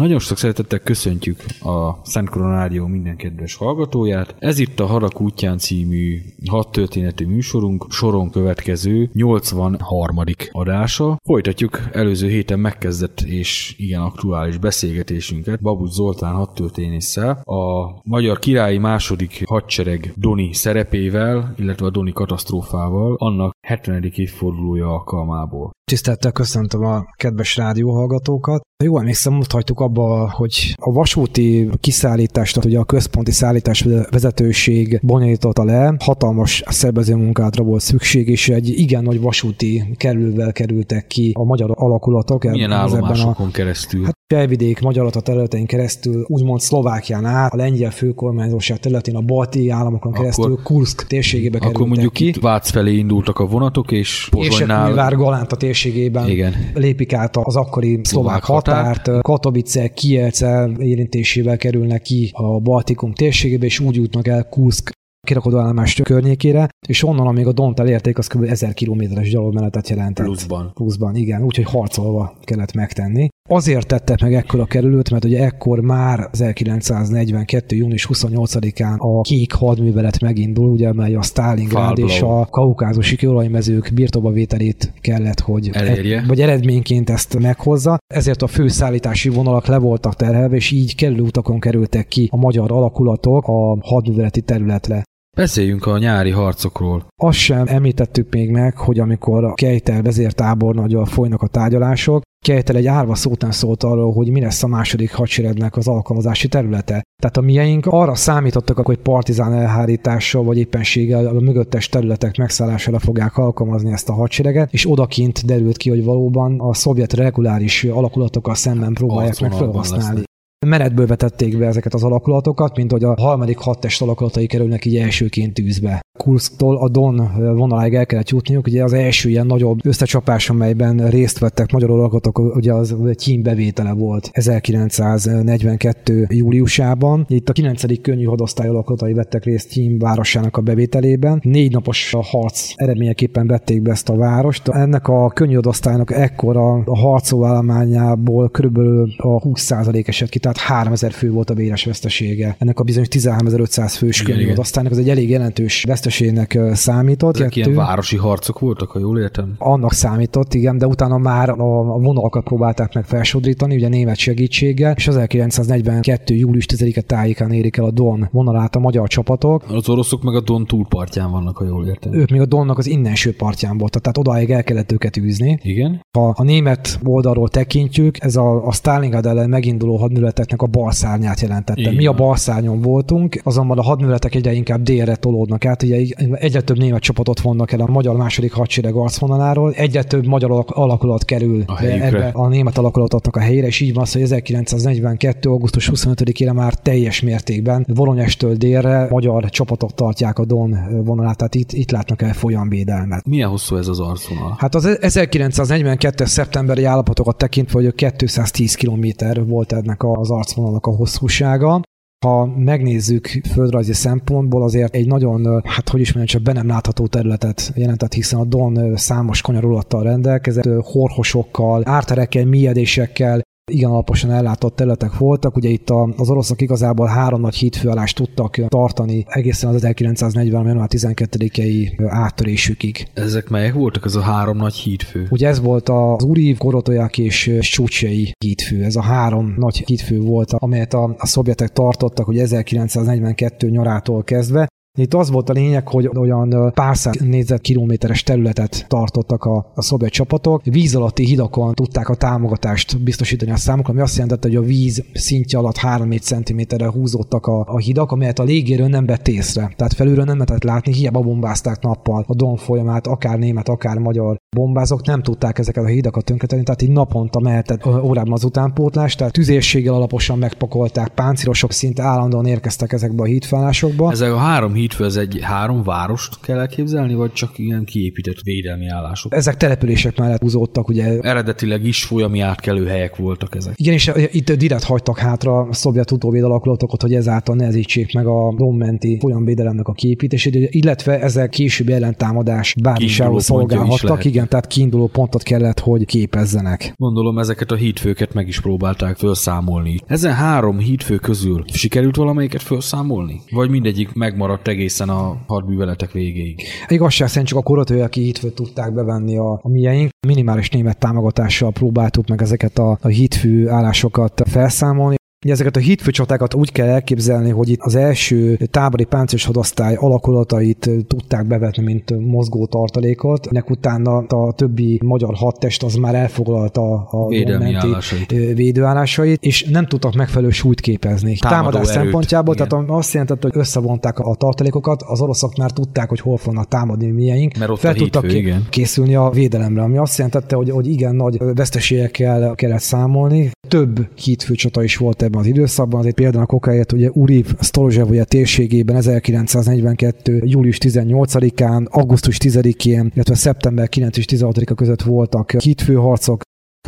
Nagyon sok szeretettel köszöntjük a Szent Koronárió minden kedves hallgatóját. Ez itt a Harak útján című hat történetű műsorunk, soron következő 83. adása. Folytatjuk előző héten megkezdett és igen aktuális beszélgetésünket Babusz Zoltán hadtörténésszel, a magyar királyi második hadsereg Doni szerepével, illetve a Doni katasztrófával, annak 70. évfordulója alkalmából. Tisztelettel köszöntöm a kedves rádióhallgatókat. Jó emlékszem, most hagytuk abba, hogy a vasúti kiszállítást, ugye a központi szállítás vezetőség bonyolította le, hatalmas szervező munkátra volt szükség, és egy igen nagy vasúti kerülvel kerültek ki a magyar alakulatok. Milyen állomásokon a, keresztül? Hát felvidék magyarata területein keresztül, úgymond Szlovákián át, a lengyel főkormányzóság területén, a balti államokon keresztül, akkor, Kursk térségébe kerültek Akkor mondjuk ki. Vác felé indultak a vonatok, és Pozsonynál... És Galánta térségében Igen. lépik át az akkori szlovák határt, határt Katowice, Kielce érintésével kerülnek ki a Baltikum térségébe, és úgy jutnak el Kursk kirakodóállomás környékére, és onnan, amíg a Dont elérték, az kb. 1000 kilométeres gyalogmenetet jelentett. Pluszban. Pluszban, igen, úgyhogy harcolva kellett megtenni. Azért tettek meg ekkor a kerülőt, mert ugye ekkor már 1942. június 28-án a kék hadművelet megindul, ugye, mely a Stalingrad és a kaukázusi kőolajmezők birtokba vételét kellett, hogy Elérje. E, vagy eredményként ezt meghozza. Ezért a főszállítási vonalak le voltak terhelve, és így kerülőutakon kerültek ki a magyar alakulatok a hadműveleti területre. Beszéljünk a nyári harcokról. Azt sem említettük még meg, hogy amikor a Kejtel vezértábornagyal folynak a tárgyalások, Kejtel egy árva szót nem szólt arról, hogy mi lesz a második hadseregnek az alkalmazási területe. Tehát a mieink arra számítottak, hogy partizán elhárítással vagy éppenséggel a mögöttes területek megszállására fogják alkalmazni ezt a hadsereget, és odakint derült ki, hogy valóban a szovjet reguláris alakulatokkal szemben próbálják meg felhasználni menetből vetették be ezeket az alakulatokat, mint hogy a harmadik hadtest alakulatai kerülnek így elsőként tűzbe. Kurszktól a Don vonaláig el kellett jutniuk, ugye az első ilyen nagyobb összecsapás, amelyben részt vettek magyar alakulatok, ugye az Kín bevétele volt 1942. júliusában. Itt a 9. könnyű hadosztály alakulatai vettek részt Kín városának a bevételében. Négy napos harc eredményeképpen vették be ezt a várost. Ennek a könnyű hadosztálynak ekkora a harcóállományából körülbelül a 20% esett ki, tehát 3000 fő volt a véres vesztesége. Ennek a bizonyos 13500 fős könnyű hadosztálynak az egy elég jelentős veszteségnek számított. Ezek ilyen városi harcok voltak, ha jól értem? Annak számított, igen, de utána már a vonalakat próbálták meg felsodrítani, ugye német segítséggel, és 1942. július 10-e tájékán érik el a Don vonalát a magyar csapatok. Az oroszok meg a Don túlpartján vannak, ha jól értem. Ők még a Donnak az innenső partján voltak, tehát odáig el kellett őket űzni. Igen. Ha a német oldalról tekintjük, ez a, a Stalingrad ellen meginduló hadműveleteknek a bal szárnyát jelentette. Igen. Mi a bal szárnyon voltunk, azonban a hadműveletek egyre inkább délre tolódnak át, ugye egyre több német csapatot vonnak el a magyar második hadsereg arcvonaláról, egyre több magyar alakulat kerül a ebbe a német alakulatoknak a helyére, és így van az, hogy 1942. augusztus 25-ére már teljes mértékben Volonyestől délre magyar csapatok tartják a Don vonalát, tehát itt, itt látnak el folyamvédelmet. Milyen hosszú ez az arcvonal? Hát az 1942. szeptemberi állapotokat tekintve, hogy 210 km volt ennek az arcvonalnak a hosszúsága. Ha megnézzük földrajzi szempontból, azért egy nagyon, hát hogy is mondjam, csak be nem látható területet jelentett, hiszen a Don számos kanyarulattal rendelkezett, horhosokkal, árterekkel, mélyedésekkel, igen alaposan ellátott területek voltak. Ugye itt az oroszok igazából három nagy hídfőállást tudtak tartani egészen az 1940. január 12-i áttörésükig. Ezek melyek voltak, ez a három nagy hídfő? Ugye ez volt az Uriv, Korotoják és Csúcsei hídfő. Ez a három nagy hídfő volt, amelyet a, a szovjetek tartottak ugye 1942 nyarától kezdve, itt az volt a lényeg, hogy olyan pár száz négyzetkilométeres területet tartottak a, a szovjet csapatok. Víz alatti hidakon tudták a támogatást biztosítani a számukra, ami azt jelentette, hogy a víz szintje alatt 3-4 cm-re húzódtak a, a hidak, amelyet a légéről nem vett észre. Tehát felülről nem lehetett látni, hiába bombázták nappal a Don folyamát, akár német, akár magyar bombázók nem tudták ezeket a hidakat tönkretenni, tehát így naponta mehetett órában az utánpótlás, tehát tüzérséggel alaposan megpakolták, páncélosok szinte állandóan érkeztek ezekbe a hídfállásokba. Ezek a három hídfő, ez egy három várost kell elképzelni, vagy csak ilyen kiépített védelmi állások? Ezek települések mellett húzódtak, ugye. Eredetileg is folyami átkelő helyek voltak ezek. Igen, és itt direkt hagytak hátra a szovjet utóvéd alakulatokat, hogy ezáltal nehezítsék meg a dommenti folyamvédelemnek a kiépítését, illetve ezek később ellentámadás bázisául szolgálhattak. Igen, tehát kiinduló pontot kellett, hogy képezzenek. Gondolom ezeket a hídfőket meg is próbálták felszámolni. Ezen három hídfő közül sikerült valamelyiket felszámolni? Vagy mindegyik megmaradt egészen a hadműveletek végéig? Igazság szerint csak a korotójaki hídfőt tudták bevenni a, a mieink. Minimális német támogatással próbáltuk meg ezeket a, a hídfő állásokat felszámolni. Ugye ezeket a hitfőcsatákat úgy kell elképzelni, hogy itt az első tábori páncélos hadosztály alakulatait tudták bevetni, mint mozgó tartalékot. Ennek utána a többi magyar hadtest az már elfoglalta a Védelmi állásait. védőállásait, és nem tudtak megfelelő súlyt képezni. Támadó Támadás erőt. szempontjából, Igen. tehát azt jelentette, hogy összevonták a tartalékokat, az oroszok már tudták, hogy hol fognak támadni milyeink, Mert ott fel tudtak hídfő, igen. készülni a védelemre, ami azt jelentette, hogy, hogy igen nagy veszteségekkel kellett számolni. Több hídfőcsata is volt ebben az időszakban, azért például a kokáért ugye Uriv Stolozsevoje térségében 1942. július 18-án, augusztus 10-én, illetve szeptember 9 és 16-a között voltak hídfőharcok,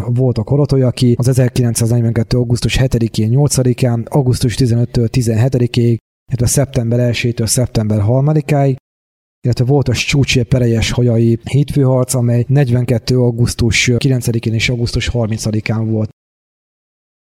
volt a Korotolyaki, az 1942. augusztus 7-én, 8-án, augusztus 15-től 17-ig, illetve szeptember 1-től szeptember 3-áig, illetve volt a Csúcsi Perejes hajai hétfőharc, amely 42. augusztus 9-én és augusztus 30-án volt.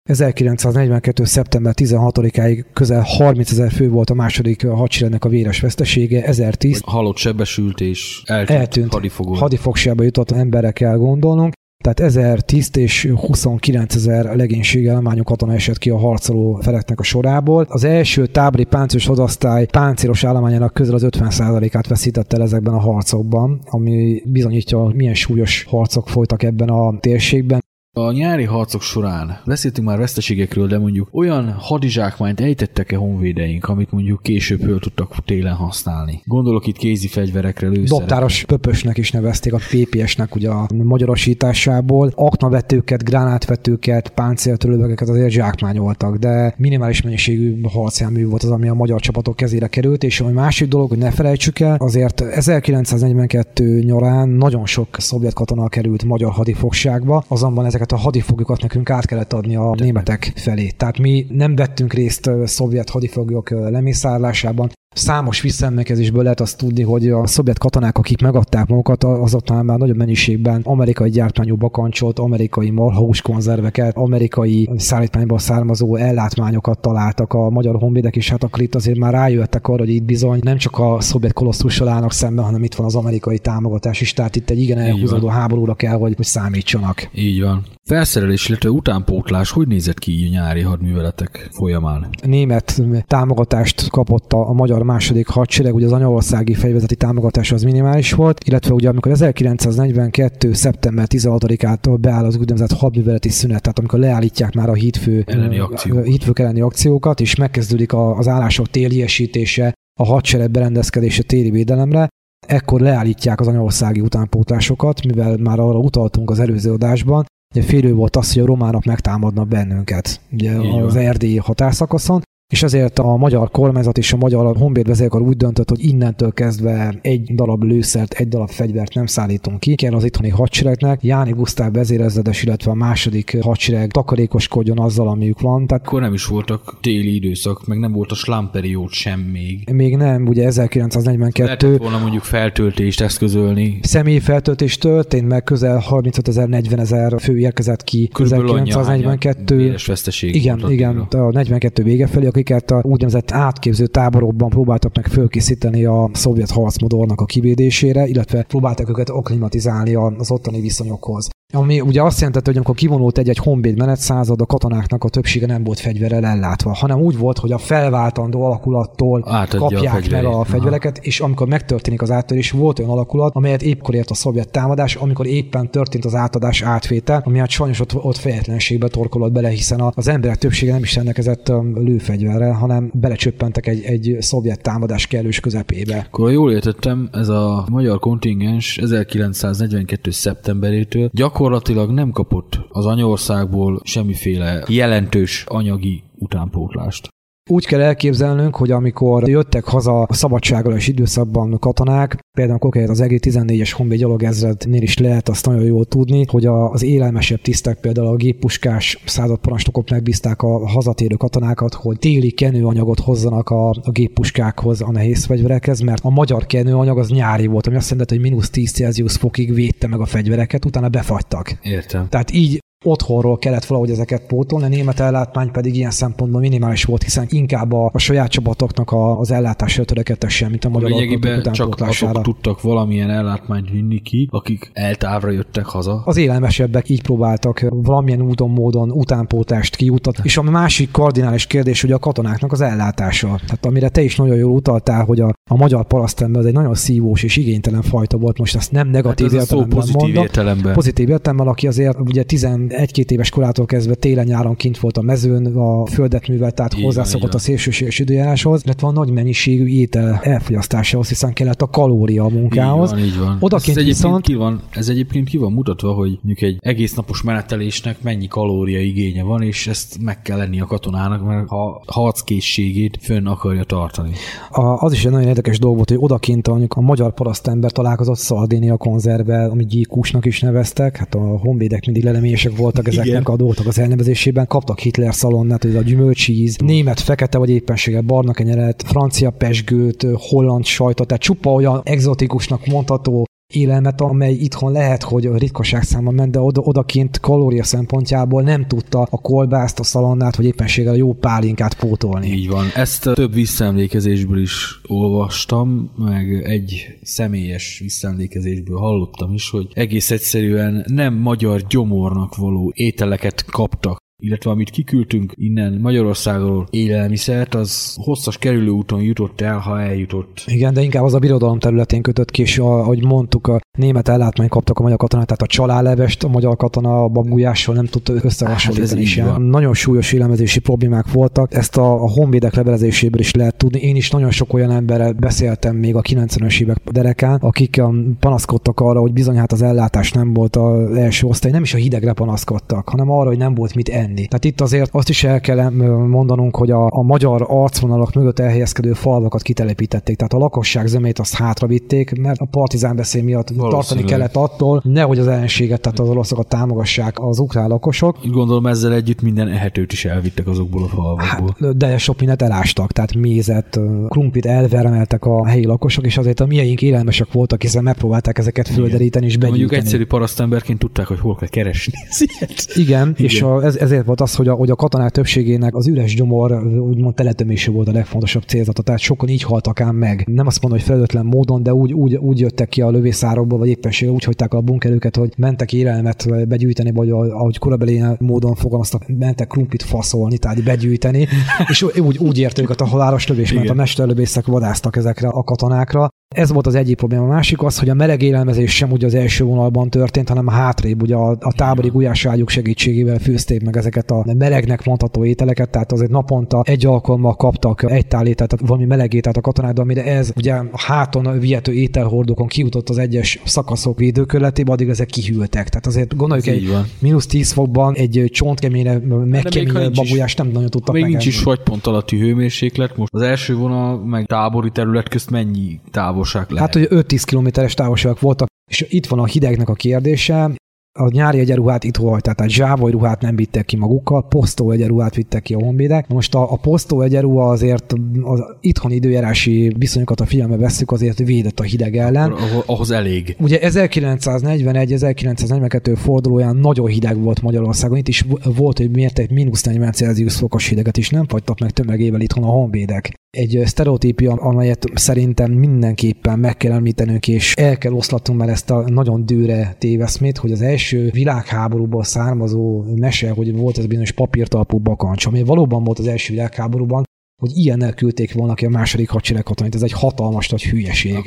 1942. szeptember 16-áig közel 30 ezer fő volt a második hadseregnek a véres vesztesége, 1010 Halott, sebesült és eltűnt, eltűnt hadifogó. hadifogságba jutott emberre kell gondolnunk. Tehát 1000 tiszt és 29 ezer legénységállományú katona esett ki a harcoló feleknek a sorából. Az első tábori páncélos hadasztály páncélos állományának közel az 50%-át veszítette el ezekben a harcokban, ami bizonyítja, milyen súlyos harcok folytak ebben a térségben. A nyári harcok során beszéltünk már veszteségekről, de mondjuk olyan hadizsákmányt ejtettek-e honvédeink, amit mondjuk később föl tudtak télen használni. Gondolok itt kézi fegyverekre, lőszerekre. Dobtáros pöpösnek is nevezték a PPS-nek ugye a magyarosításából. Aknavetőket, gránátvetőket, páncéltörőlegeket azért zsákmányoltak, de minimális mennyiségű harcjármű volt az, ami a magyar csapatok kezére került, és a másik dolog, hogy ne felejtsük el, azért 1942 nyarán nagyon sok szovjet katona került magyar hadifogságba, azonban ezeket a hadifoglyokat nekünk át kellett adni a németek felé. Tehát mi nem vettünk részt szovjet hadifoglyok lemészárlásában, Számos visszaemlékezésből lehet azt tudni, hogy a szovjet katonák, akik megadták magukat, azoknál már nagyobb mennyiségben amerikai gyártmányú bakancsot, amerikai marhahús konzerveket, amerikai szállítmányból származó ellátmányokat találtak a magyar honvédek, és hát akkor itt azért már rájöttek arra, hogy itt bizony nem csak a szovjet kolosszussal állnak szemben, hanem itt van az amerikai támogatás is, tehát itt egy igen elhúzódó háborúra kell, hogy, hogy számítsanak. Így van. Felszerelés, illetve utánpótlás hogy nézett ki így a nyári hadműveletek folyamán? német támogatást kapott a, a magyar második hadsereg, ugye az anyaországi fegyverzeti támogatás az minimális volt, illetve ugye amikor 1942. szeptember 16-ától beáll az úgynevezett hadműveleti szünet, tehát amikor leállítják már a hídfő, Elleni akciók. a hídfők elleni akciókat, és megkezdődik az állások téliesítése, a hadsereg berendezkedése téli védelemre, ekkor leállítják az anyaországi utánpótlásokat, mivel már arra utaltunk az előző adásban, Ugye félő volt az, hogy a románok megtámadnak bennünket ugye Így az van. erdélyi határszakaszon, és ezért a magyar kormányzat és a magyar honvéd vezérkar úgy döntött, hogy innentől kezdve egy darab lőszert, egy darab fegyvert nem szállítunk ki, kell az itthoni hadseregnek. Jáni Gusztáv vezérezredes, illetve a második hadsereg takarékoskodjon azzal, amiük van. Tehát Akkor nem is voltak téli időszak, meg nem volt a slámperiód sem még. még nem, ugye 1942 Lehetett volna mondjuk feltöltést eszközölni. személyi feltöltés történt, meg közel 35 ezer, 40 ezer fő érkezett ki Körülbelül annyi, 1942 Véres veszteség Igen, igen, a 42 vége felé, akiket a úgynevezett átképző táborokban próbáltak meg fölkészíteni a szovjet harcmodornak a kivédésére, illetve próbáltak őket akklimatizálni az ottani viszonyokhoz. Ami ugye azt jelentette, hogy amikor kivonult egy-egy honvéd menetszázad, a katonáknak a többsége nem volt fegyverrel ellátva, hanem úgy volt, hogy a felváltandó alakulattól Átadja a kapják meg fegyverét. a fegyvereket, és amikor megtörténik az áttörés, volt olyan alakulat, amelyet éppkor ért a szovjet támadás, amikor éppen történt az átadás átvétel, ami hát sajnos ott, ott fejetlenségbe torkolott bele, hiszen a- az emberek többsége nem is rendelkezett um, lőfegyverrel, hanem belecsöppentek egy, egy szovjet támadás kellős közepébe. Akkor jól értettem, ez a magyar kontingens 1942. szeptemberétől gyakorlatilag nem kapott az anyaországból semmiféle jelentős anyagi utánpótlást. Úgy kell elképzelnünk, hogy amikor jöttek haza a szabadságos időszakban katonák, például konkrétan az EG 14-es honvéd gyalogezrednél is lehet azt nagyon jól tudni, hogy az élelmesebb tisztek, például a géppuskás századparancsnokok megbízták a hazatérő katonákat, hogy téli kenőanyagot hozzanak a, a géppuskákhoz, a nehéz fegyverekhez, mert a magyar kenőanyag az nyári volt, ami azt jelenti, hogy mínusz 10 Celsius fokig védte meg a fegyvereket, utána befagytak. Értem. Tehát így otthonról kellett valahogy ezeket pótolni, a német ellátmány pedig ilyen szempontból minimális volt, hiszen inkább a, a saját csapatoknak a, az ellátásra törekedtek sem, mint a magyar Lényegében csak azok tudtak valamilyen ellátmányt vinni ki, akik eltávra jöttek haza. Az élelmesebbek így próbáltak valamilyen úton, módon utánpótást kijutatni. És a másik kardinális kérdés, hogy a katonáknak az ellátása. Tehát amire te is nagyon jól utaltál, hogy a, a magyar parasztember az egy nagyon szívós és igénytelen fajta volt, most ezt nem negatív Hát ez a szó értelemben pozitív mondom. értelemben. Pozitív értelemben, aki azért ugye 11-2 éves korától kezdve télen-nyáron kint volt a mezőn, a földet művelt, tehát van, hozzászokott így a szélsőséges időjáráshoz, illetve a nagy mennyiségű étel elfogyasztásához, hiszen kellett a kalória a munkához. Így van, így van. Odakint ez egyébként viszont- ki van, ez egyébként ki van mutatva, hogy mondjuk egy egész napos menetelésnek mennyi kalória igénye van, és ezt meg kell lenni a katonának, mert ha harckészségét fönn akarja tartani. A, az is egy nagyon érdekes dolog volt, hogy odakint mondjuk a magyar parasztember találkozott szardénia konzervvel, amit gyíkusnak is neveztek, hát a honvédek mindig leleményesek voltak ezeknek Igen. a dolgoknak az elnevezésében, kaptak Hitler szalonnát, ez a gyümölcsíz, német fekete vagy éppenséggel barna kenyeret, francia pesgőt, holland sajtot, tehát csupa olyan egzotikusnak mondható élelmet, amely itthon lehet, hogy a ritkaság száma ment, de oda, odakint kalória szempontjából nem tudta a kolbászt, a szalonnát, vagy éppenséggel a jó pálinkát pótolni. Így van. Ezt több visszaemlékezésből is olvastam, meg egy személyes visszaemlékezésből hallottam is, hogy egész egyszerűen nem magyar gyomornak való ételeket kaptak illetve amit kiküldtünk innen Magyarországról élelmiszert, az hosszas kerülőúton jutott el, ha eljutott. Igen, de inkább az a birodalom területén kötött ki, és ahogy mondtuk, a német ellátmány kaptak a magyar katonát, tehát a csalálevest a magyar katona a babgulyással nem tudta összehasonlítani. Hát nagyon súlyos élelmezési problémák voltak, ezt a, a honvédek levelezéséből is lehet tudni. Én is nagyon sok olyan emberrel beszéltem még a 90-es évek derekán, akik um, panaszkodtak arra, hogy bizony hát az ellátás nem volt az első osztály, nem is a hidegre panaszkodtak, hanem arra, hogy nem volt mit enni. Tehát itt azért azt is el kell mondanunk, hogy a, a magyar arcvonalak mögött elhelyezkedő falvakat kitelepítették, tehát a lakosság zömét azt hátravitték, mert a partizán beszél miatt tartani kellett attól, nehogy az ellenséget, tehát az oroszokat támogassák az ukrán lakosok. Gondolom ezzel együtt minden ehetőt is elvittek azokból a falvakból. Hát, de sok mindent elástak, tehát mézet, krumplit elveremeltek a helyi lakosok, és azért a mieink élelmesek voltak, hiszen megpróbálták ezeket földeríteni és begyűjteni. Mondjuk egyszerű parasztemberként tudták, hogy hol kell keresni. Igen, Igen, és a, ez, ezért volt az, hogy a, hogy a katonák többségének az üres gyomor úgymond teletömése volt a legfontosabb célzata, tehát sokan így haltak ám meg. Nem azt mondom, hogy felelőtlen módon, de úgy, úgy, úgy jöttek ki a lövészárokból, vagy éppenség úgy hagyták a bunkerüket, hogy mentek élelmet begyűjteni, vagy ahogy korabeli módon fogalmaztak, mentek krumpit faszolni, tehát begyűjteni, és úgy, úgy érte őket a halálos lövés, mert a mesterlövészek vadáztak ezekre a katonákra, ez volt az egyik probléma. A másik az, hogy a meleg élelmezés sem ugye az első vonalban történt, hanem a hátrébb, ugye a, a tábori gulyáságyuk segítségével fűzték meg ezeket a melegnek mondható ételeket, tehát azért naponta egy alkalommal kaptak egy tál tehát valami meleg ételt a katonák, de amire ez ugye a háton vihető ételhordókon kijutott az egyes szakaszok védőkörletébe, addig ezek kihűltek. Tehát azért gondoljuk, egy mínusz 10 fokban egy csontkeményre, megkeményre babulyás nem nagyon tudtak Még nincs is vagy pont alatti hőmérséklet, most az első vonal meg tábori terület közt mennyi távol távolság lehet? Hát, hogy 5-10 kilométeres távolságok voltak, és itt van a hidegnek a kérdése, a nyári egyenruhát itt volt, tehát a zsávoly ruhát nem vittek ki magukkal, posztó egyenruhát vittek ki a honvédek. Most a, a posztó egyenruha azért az itthoni időjárási viszonyokat a figyelme veszük, azért védett a hideg ellen. Ahhoz elég. Ugye 1941-1942 fordulóján nagyon hideg volt Magyarországon, itt is volt, hogy mértek mínusz 40 Celsius fokos hideget is, nem fagytak meg tömegével itthon a honvédek egy sztereotípia, amelyet szerintem mindenképpen meg kell említenünk, és el kell oszlatnunk már ezt a nagyon dőre téveszmét, hogy az első világháborúból származó mese, hogy volt ez bizonyos papírtalpú bakancs, ami valóban volt az első világháborúban, hogy ilyennel küldték volna ki a második hadsereg katonait. Ez egy hatalmas nagy hülyeség.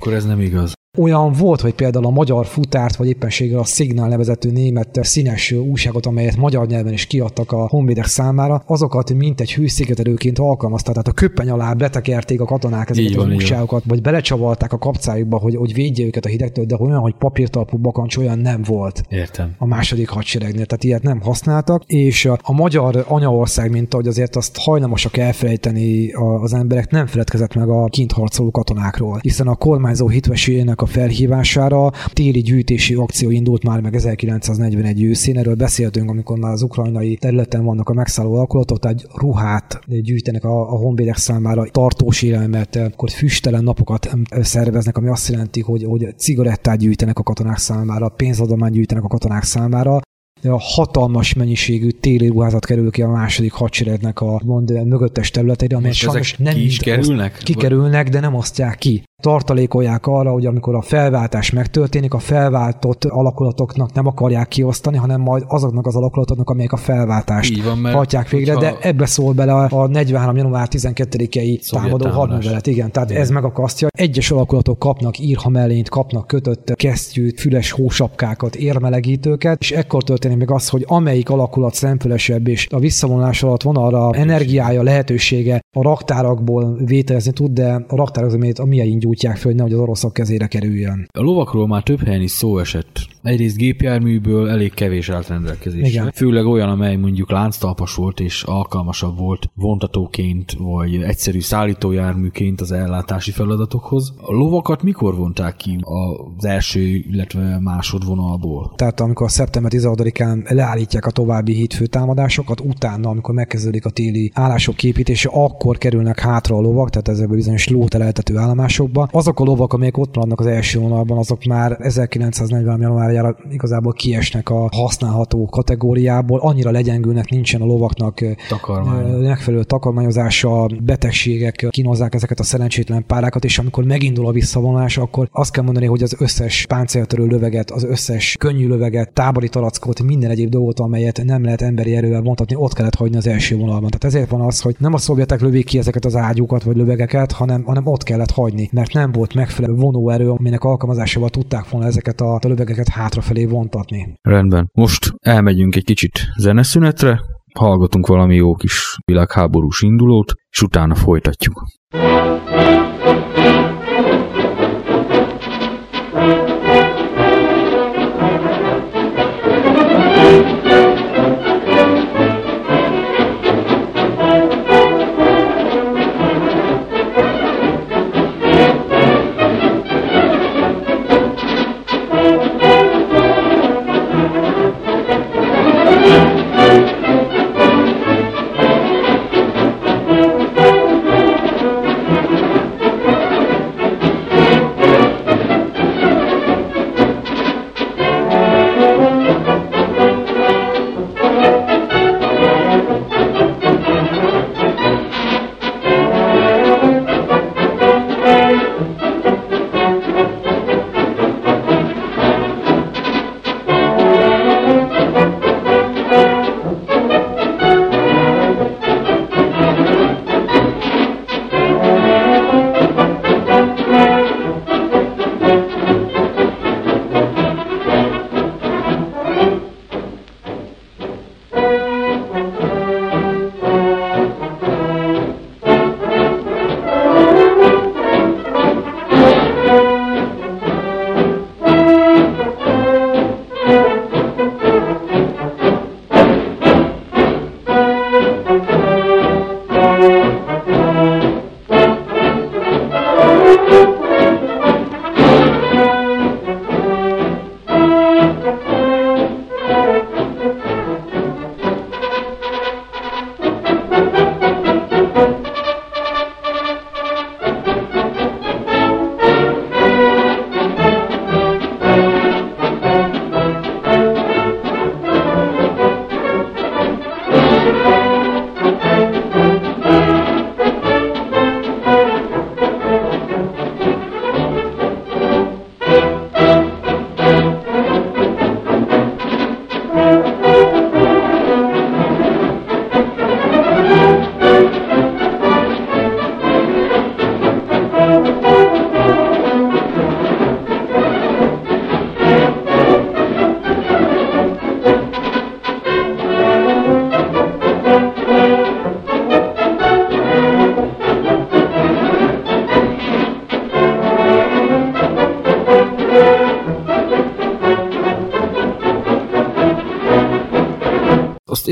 Akkor ez nem igaz olyan volt, hogy például a magyar futárt, vagy éppenséggel a Signal nevezető német színes újságot, amelyet magyar nyelven is kiadtak a honvédek számára, azokat mint egy hőszigetelőként alkalmazták. Tehát a köppeny alá betekerték a katonák ezeket van, az újságokat, vagy belecsavalták a kapcájukba, hogy, hogy védje őket a hidegtől, de olyan, hogy papírtalpú bakancs olyan nem volt. Értem. A második hadseregnél, tehát ilyet nem használtak, és a magyar anyaország, mint ahogy azért azt hajlamosak elfelejteni az emberek, nem feledkezett meg a kint harcoló katonákról, hiszen a kormányzó hitvesének a felhívására. Téli gyűjtési akció indult már meg 1941 őszén, erről beszéltünk, amikor már az ukrajnai területen vannak a megszálló alakulatok, tehát ruhát gyűjtenek a, a honvédek számára, tartós élelmet, akkor füstelen napokat szerveznek, ami azt jelenti, hogy, hogy cigarettát gyűjtenek a katonák számára, pénzadományt gyűjtenek a katonák számára, a hatalmas mennyiségű téli ruházat kerül ki a második hadseregnek a mond mögöttes területeire, amelyek sajnos nem ki is kerülnek? Kikerülnek, de nem osztják ki tartalékolják arra, hogy amikor a felváltás megtörténik, a felváltott alakulatoknak nem akarják kiosztani, hanem majd azoknak az alakulatoknak, amelyek a felváltást Így van, hajtják végre, de ebbe szól bele a 43. január 12-i támadó hadművelet. Igen, tehát igen. ez megakasztja. Egyes alakulatok kapnak írhamellényt, kapnak kötött kesztyűt, füles hósapkákat, érmelegítőket, és ekkor történik meg az, hogy amelyik alakulat szemfülesebb, és a visszavonulás alatt van arra energiája, lehetősége a raktárakból vételezni tud, de a raktárak, amit a gyújtják föl, hogy nehogy az oroszok kezére kerüljön. A lovakról már több helyen is szó esett egyrészt gépjárműből elég kevés állt rendelkezésre. Igen. Főleg olyan, amely mondjuk lánctalpas volt és alkalmasabb volt vontatóként, vagy egyszerű szállítójárműként az ellátási feladatokhoz. A lovakat mikor vonták ki az első, illetve másodvonalból? Tehát amikor szeptember 16-án leállítják a további hídfőtámadásokat, utána, amikor megkezdődik a téli állások képítése, akkor kerülnek hátra a lovak, tehát ezekből bizonyos lóteleltető állomásokba. Azok a lovak, amelyek ott maradnak az első vonalban, azok már 1940. januárjára igazából kiesnek a használható kategóriából, annyira legyengülnek, nincsen a lovaknak Takarmány. megfelelő takarmányozása, betegségek kínozzák ezeket a szerencsétlen párákat, és amikor megindul a visszavonulás, akkor azt kell mondani, hogy az összes páncéltörő löveget, az összes könnyű löveget, tábori talackot, minden egyéb dolgot, amelyet nem lehet emberi erővel vontatni, ott kellett hagyni az első vonalban. Tehát ezért van az, hogy nem a szovjetek lövik ki ezeket az ágyúkat vagy lövegeket, hanem, hanem ott kellett hagyni, mert nem volt megfelelő vonóerő, aminek alkalmazásával tudták volna ezeket a lövegeket hátrafelé vontatni. Rendben. Most elmegyünk egy kicsit zeneszünetre, hallgatunk valami jó kis világháborús indulót, és utána folytatjuk. Azt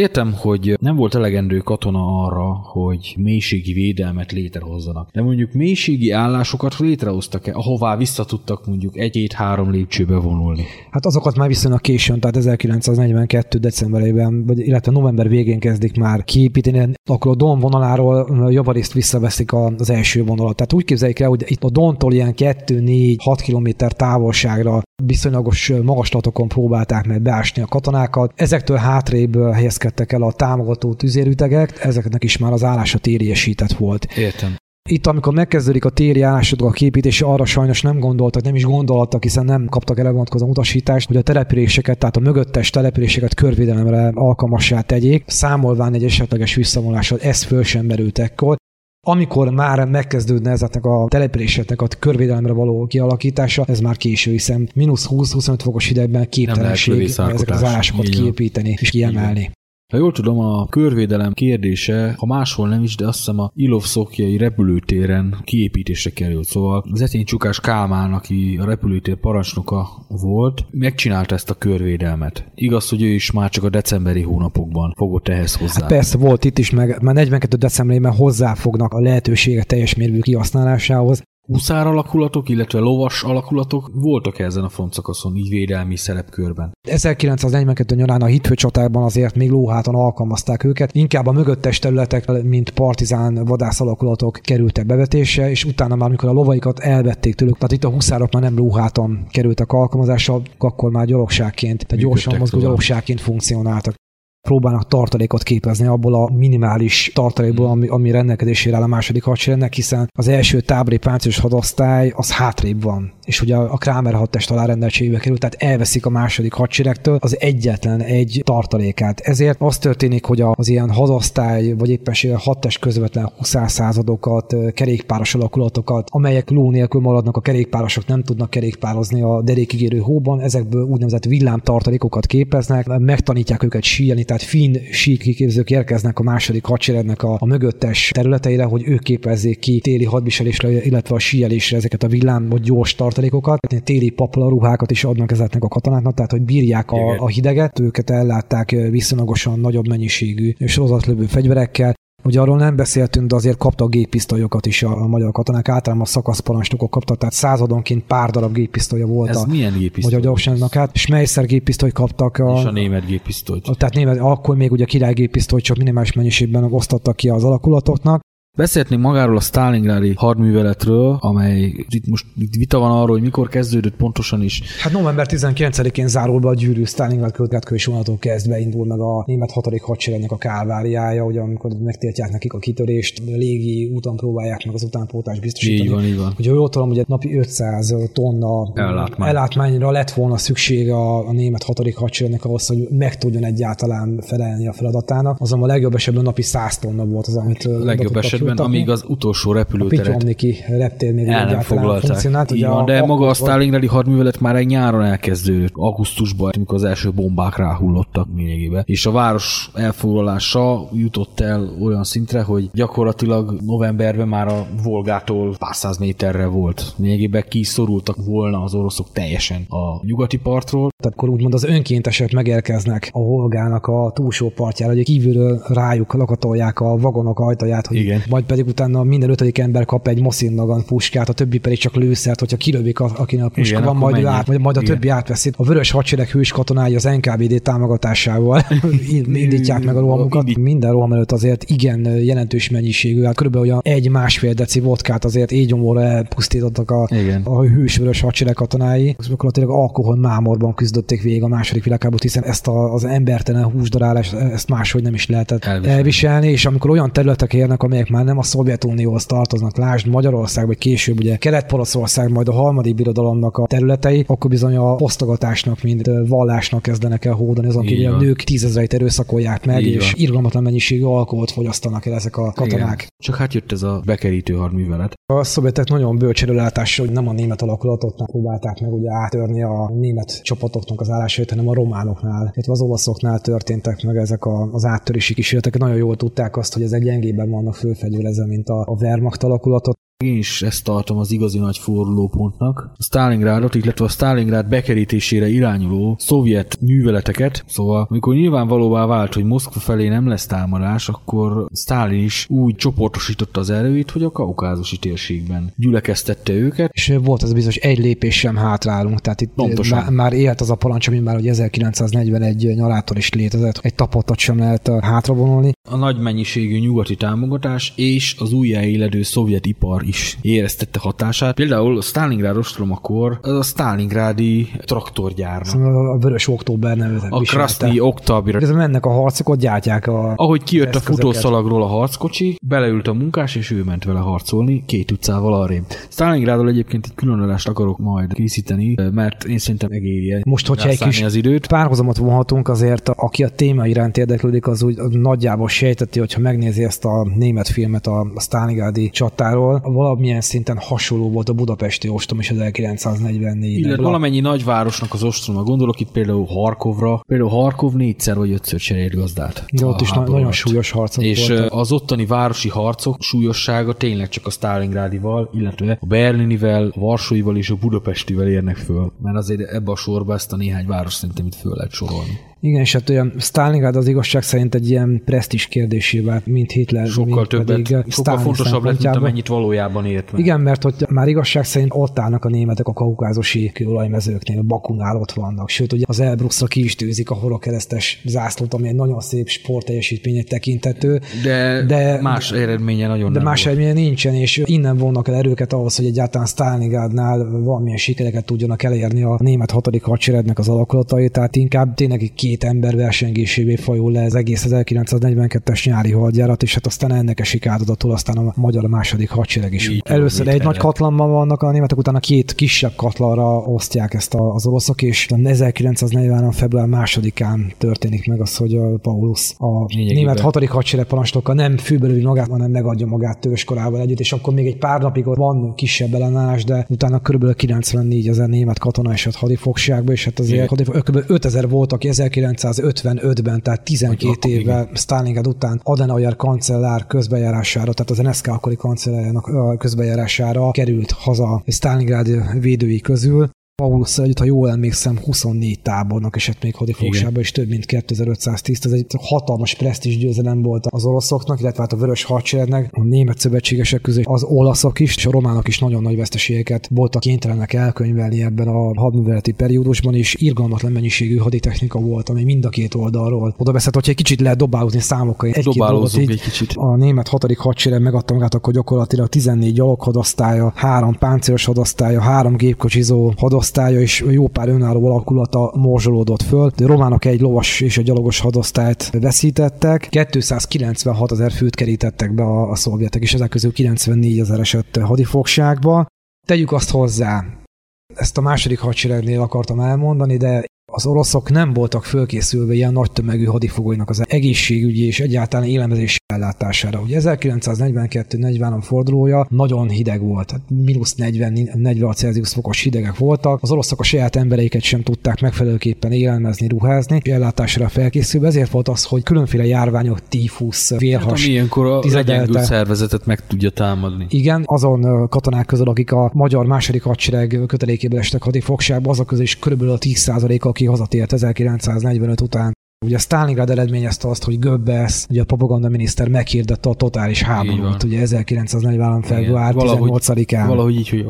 értem, hogy nem volt elegendő katona arra, hogy mélységi védelmet létrehozzanak. De mondjuk mélységi állásokat létrehoztak-e, ahová vissza tudtak mondjuk egy-két-három lépcsőbe vonulni? Hát azokat már viszonylag későn, tehát 1942. decemberében, vagy illetve november végén kezdik már kiépíteni, akkor a Don vonaláról javarészt visszaveszik az első vonalat. Tehát úgy képzeljük el, hogy itt a Dontól ilyen 2-4-6 kilométer távolságra viszonylagos magaslatokon próbálták meg beásni a katonákat. Ezektől hátrébb helyezkedtek el a támogató tüzérütegek, ezeknek is már az állása tériesített volt. Értem. Itt, amikor megkezdődik a téri állásodok a képítése, arra sajnos nem gondoltak, nem is gondoltak, hiszen nem kaptak erre vonatkozó utasítást, hogy a településeket, tehát a mögöttes településeket körvédelemre alkalmassá tegyék, számolván egy esetleges visszavonulással, ez föl sem merült ekkor. Amikor már megkezdődne ezeknek a településeknek a körvédelemre való kialakítása, ez már késő, hiszen mínusz 20-25 fokos hidegben képtelenség ezeket az állásokat kiépíteni és kiemelni. Ha jól tudom, a körvédelem kérdése, ha máshol nem is, de azt hiszem a Ilovszokjai repülőtéren kiépítésre került. Szóval Zetén Csukás Kálmán, aki a repülőtér parancsnoka volt, megcsinálta ezt a körvédelmet. Igaz, hogy ő is már csak a decemberi hónapokban fogott ehhez hozzá. Hát persze volt itt is, meg már 42. decemberében hozzáfognak a lehetősége teljes mérvű kihasználásához, huszár alakulatok, illetve lovas alakulatok voltak ezen a frontszakaszon így védelmi szerepkörben. 1942 nyarán a csatában azért még lóháton alkalmazták őket, inkább a mögöttes területek, mint partizán vadász alakulatok kerültek bevetésre, és utána már, amikor a lovaikat elvették tőlük, tehát itt a huszárok már nem lóháton kerültek alkalmazásra, akkor már gyalogságként, tehát gyorsan mozgó gyalogságként funkcionáltak próbálnak tartalékot képezni abból a minimális tartalékból, ami, ami rendelkezésére áll a második hadseregnek, hiszen az első tábori páncélos hadosztály az hátrébb van, és ugye a Kramer hadtest alárendeltségébe kerül, tehát elveszik a második hadseregtől az egyetlen egy tartalékát. Ezért az történik, hogy az ilyen hadosztály, vagy éppenséggel hadtest közvetlen huszárszázadokat, kerékpáros alakulatokat, amelyek ló nélkül maradnak, a kerékpárosok nem tudnak kerékpározni a derékigérő hóban, ezekből úgynevezett villámtartalékokat képeznek, megtanítják őket síelni, tehát finn síkiképzők érkeznek a második hadseregnek a, a mögöttes területeire, hogy ők képezzék ki téli hadviselésre, illetve a síelésre ezeket a villám vagy gyors tartalékokat. Téli papola ruhákat is adnak ezeknek a katonáknak, tehát hogy bírják a, a hideget, őket ellátták viszonylagosan nagyobb mennyiségű sorozatlövő fegyverekkel, Ugye arról nem beszéltünk, de azért kaptak géppisztolyokat is a, a magyar katonák, általában a szakaszparancsnokok kaptak, tehát századonként pár darab géppisztolya volt Ez a milyen géppisztoly? magyar gyorságnak. Hát Schmeisser géppisztolyt kaptak. A, és a német géppisztolyt. Tehát német, akkor még ugye király géppisztolyt csak minimális mennyiségben osztottak ki az alakulatoknak. Beszélhetnénk magáról a Stalingrádi hadműveletről, amely itt most itt vita van arról, hogy mikor kezdődött pontosan is. Hát november 19-én zárul be a gyűrű Stalingrád következő vonatok kezdve indul meg a német hatodik hadseregnek a kálváriája, ugye amikor megtiltják nekik a kitörést, légi úton próbálják meg az utánpótás biztosítani. Így van, így van. Ugye jól tudom, hogy napi 500 tonna Ellátmány. ellátmányra lett volna szüksége a, a német hatodik hadseregnek ahhoz, hogy meg tudjon egyáltalán felelni a feladatának. Azonban a legjobb esetben napi 100 tonna volt az, amit legjobb esetben esetben, amíg az utolsó repülőteret a reptér még el nem foglalták. Így van, de maga a Stalingradi hadművelet már egy nyáron elkezdődött, augusztusban, amikor az első bombák ráhullottak lényegében. És a város elfoglalása jutott el olyan szintre, hogy gyakorlatilag novemberben már a Volgától pár száz méterre volt. Lényegében kiszorultak volna az oroszok teljesen a nyugati partról. Tehát akkor úgymond az önkéntesek megérkeznek a Volgának a túlsó partjára, hogy kívülről rájuk lakatolják a vagonok ajtaját, hogy Igen majd pedig utána minden ötödik ember kap egy Mosin Nagant puskát, a többi pedig csak lőszert, hogyha kilövik, a, akinek a puska Igen, van, majd, ő át, majd a Igen. többi átveszi. A vörös hadsereg hős katonái az NKVD támogatásával indítják meg a rohamukat. Minden roham előtt azért igen jelentős mennyiségű, hát körülbelül olyan egy-másfél deci vodkát azért így gyomorra elpusztítottak a, Igen. a hős vörös hadsereg katonái. Gyakorlatilag alkohol mámorban küzdötték végig a második világháborút, hiszen ezt a, az embertelen húsdarálást, ezt máshogy nem is lehetett elviselni. elviselni, és amikor olyan területek érnek, amelyek már nem a Szovjetunióhoz tartoznak, lásd Magyarország, vagy később ugye Kelet-Poroszország, majd a harmadik birodalomnak a területei, akkor bizony a posztogatásnak, mint vallásnak kezdenek el hódani, azon kívül a nők tízezreit erőszakolják meg, Így és irgalmatlan mennyiségű alkoholt fogyasztanak el ezek a katonák. Igen. Csak hát jött ez a bekerítő hadművelet. A szovjetek nagyon bölcserőlátás, hogy nem a német alakulatoknak próbálták meg ugye átörni a német csapatoknak az állásait, hanem a románoknál, illetve az olaszoknál történtek meg ezek a, az áttörési kísérletek. Nagyon jól tudták azt, hogy ezek gyengében vannak fölfegyverezve, mint a, a Wehrmacht alakulatot. Én is ezt tartom az igazi nagy fordulópontnak. A Stalingrádot, illetve a Stalingrád bekerítésére irányuló szovjet műveleteket, szóval amikor nyilvánvalóvá vált, hogy Moszkva felé nem lesz támadás, akkor Stalin is úgy csoportosította az erőit, hogy a kaukázusi térségben gyülekeztette őket. És volt az bizonyos egy lépés sem hátrálunk, tehát itt Pontosan. Már, már élt az a parancs, ami már hogy 1941 nyarától is létezett, egy tapotat sem lehet hátravonulni. A nagy mennyiségű nyugati támogatás és az újjáéledő szovjet ipar is éreztette hatását. Például a Stalingrad ostromakor a Stalingrádi traktorgyár. Szóval a Vörös Október nevet A Krasznyi Oktabira. Ez mennek a harcok, ott gyártják a Ahogy kijött a futószalagról a harckocsi, beleült a munkás, és ő ment vele harcolni két utcával arrébb. Stalingrádról egyébként egy különadást akarok majd készíteni, mert én szerintem megéri Most, hogyha egy kis az időt. párhuzamot vonhatunk, azért aki a téma iránt érdeklődik, az úgy nagyjából sejteti, hogyha megnézi ezt a német filmet a Stalingrádi csatáról, valamilyen szinten hasonló volt a budapesti ostrom is 1944 Illetve valamennyi nagyvárosnak az ostroma, gondolok itt például Harkovra, például Harkov négyszer vagy ötször cserélt gazdát. De ott is nagyon súlyos harcok És voltak. az ottani városi harcok súlyossága tényleg csak a Stalingrádival, illetve a Berlinivel, a Varsóival és a Budapestivel érnek föl. Mert azért ebbe a sorba ezt a néhány város szerintem itt föl lehet sorolni. Igen, és hát olyan Stalingrad az igazság szerint egy ilyen presztis kérdésével, mint Hitler, Sokkal mint többet, sokkal Stalin fontosabb lett, mint amennyit valójában ért meg. Igen, mert hogy már igazság szerint ott állnak a németek a kaukázusi kőolajmezőknél, Bakunál ott vannak. Sőt, ugye az Elbruxra ki is tűzik a holokeresztes zászlót, ami egy nagyon szép sportteljesítménynek tekintető. De, De- más eredménye nagyon De nem más volt. eredménye nincsen, és innen vonnak el erőket ahhoz, hogy egyáltalán Stalingradnál valamilyen sikereket tudjanak elérni a német hatodik hadseregnek az alakulatai, tehát inkább tényleg egy két ember versengésévé fajul le az egész 1942-es nyári hadjárat, és hát aztán ennek esik áldozatul aztán a magyar második hadsereg is. Így Először egy nagy katlanban vannak a németek, utána két kisebb katlanra osztják ezt az oroszok, és 1940. február másodikán történik meg az, hogy a Paulus a Lényegében. német hatodik hadseregparancsnoka nem fűbelüli magát, hanem megadja magát Töviskorával együtt, és akkor még egy pár napig ott van kisebb ellenállás, de utána kb. 94 ezer német katona esett hadifogságba, és hát azért kb. 5000 voltak 1955-ben, tehát 12 Hogy akkor évvel Stalingrad után Adenauer kancellár közbejárására, tehát az NSK akkori kancellárjának közbejárására került haza Stalingrád védői közül. Paulus együtt, ha jól emlékszem, 24 tábornak esett még hadifogságba, és több mint 2510. Ez egy hatalmas presztízs győzelem volt az oroszoknak, illetve hát a vörös hadseregnek, a német szövetségesek közül az olaszok is, és a románok is nagyon nagy veszteségeket voltak kénytelenek elkönyvelni ebben a hadműveleti periódusban, és irgalmatlan mennyiségű haditechnika volt, ami mind a két oldalról oda veszett, hogyha egy kicsit lehet dobálózni számokkal, egy-két dolgot így, egy kicsit. a német hatodik hadsereg megadta magát, akkor gyakorlatilag 14 gyaloghadosztálya, három páncélos hadosztálya, három gépkocsizó hadosztálya, és jó pár önálló alakulata morzsolódott föl. A románok egy lovas és egy gyalogos hadosztályt veszítettek. 296 ezer főt kerítettek be a, a szovjetek, és ezek közül 94 ezer esett hadifogságba. Tegyük azt hozzá, ezt a második hadseregnél akartam elmondani, de az oroszok nem voltak fölkészülve ilyen nagy tömegű hadifogóinak az egészségügyi és egyáltalán élelmezési ellátására. Ugye 1942-43 fordulója nagyon hideg volt, tehát mínusz 40-46 Celsius fokos hidegek voltak. Az oroszok a saját embereiket sem tudták megfelelőképpen élelmezni, ruházni, és ellátásra felkészülve. Ezért volt az, hogy különféle járványok, tífusz, Hát, vérhas, ami ilyenkor a legyengült szervezetet meg tudja támadni. igen, azon katonák közül, akik a magyar második hadsereg kötelékéből estek hadifogságba, azok közül is körülbelül a 10% aki hazatért 1945 után. Ugye Stalingrad eredményezte azt, hogy Goebbels, ugye a propagandaminiszter meghirdette a totális háborút, ugye 1943. február Valahogy- 18-án. Valahogy így, hogy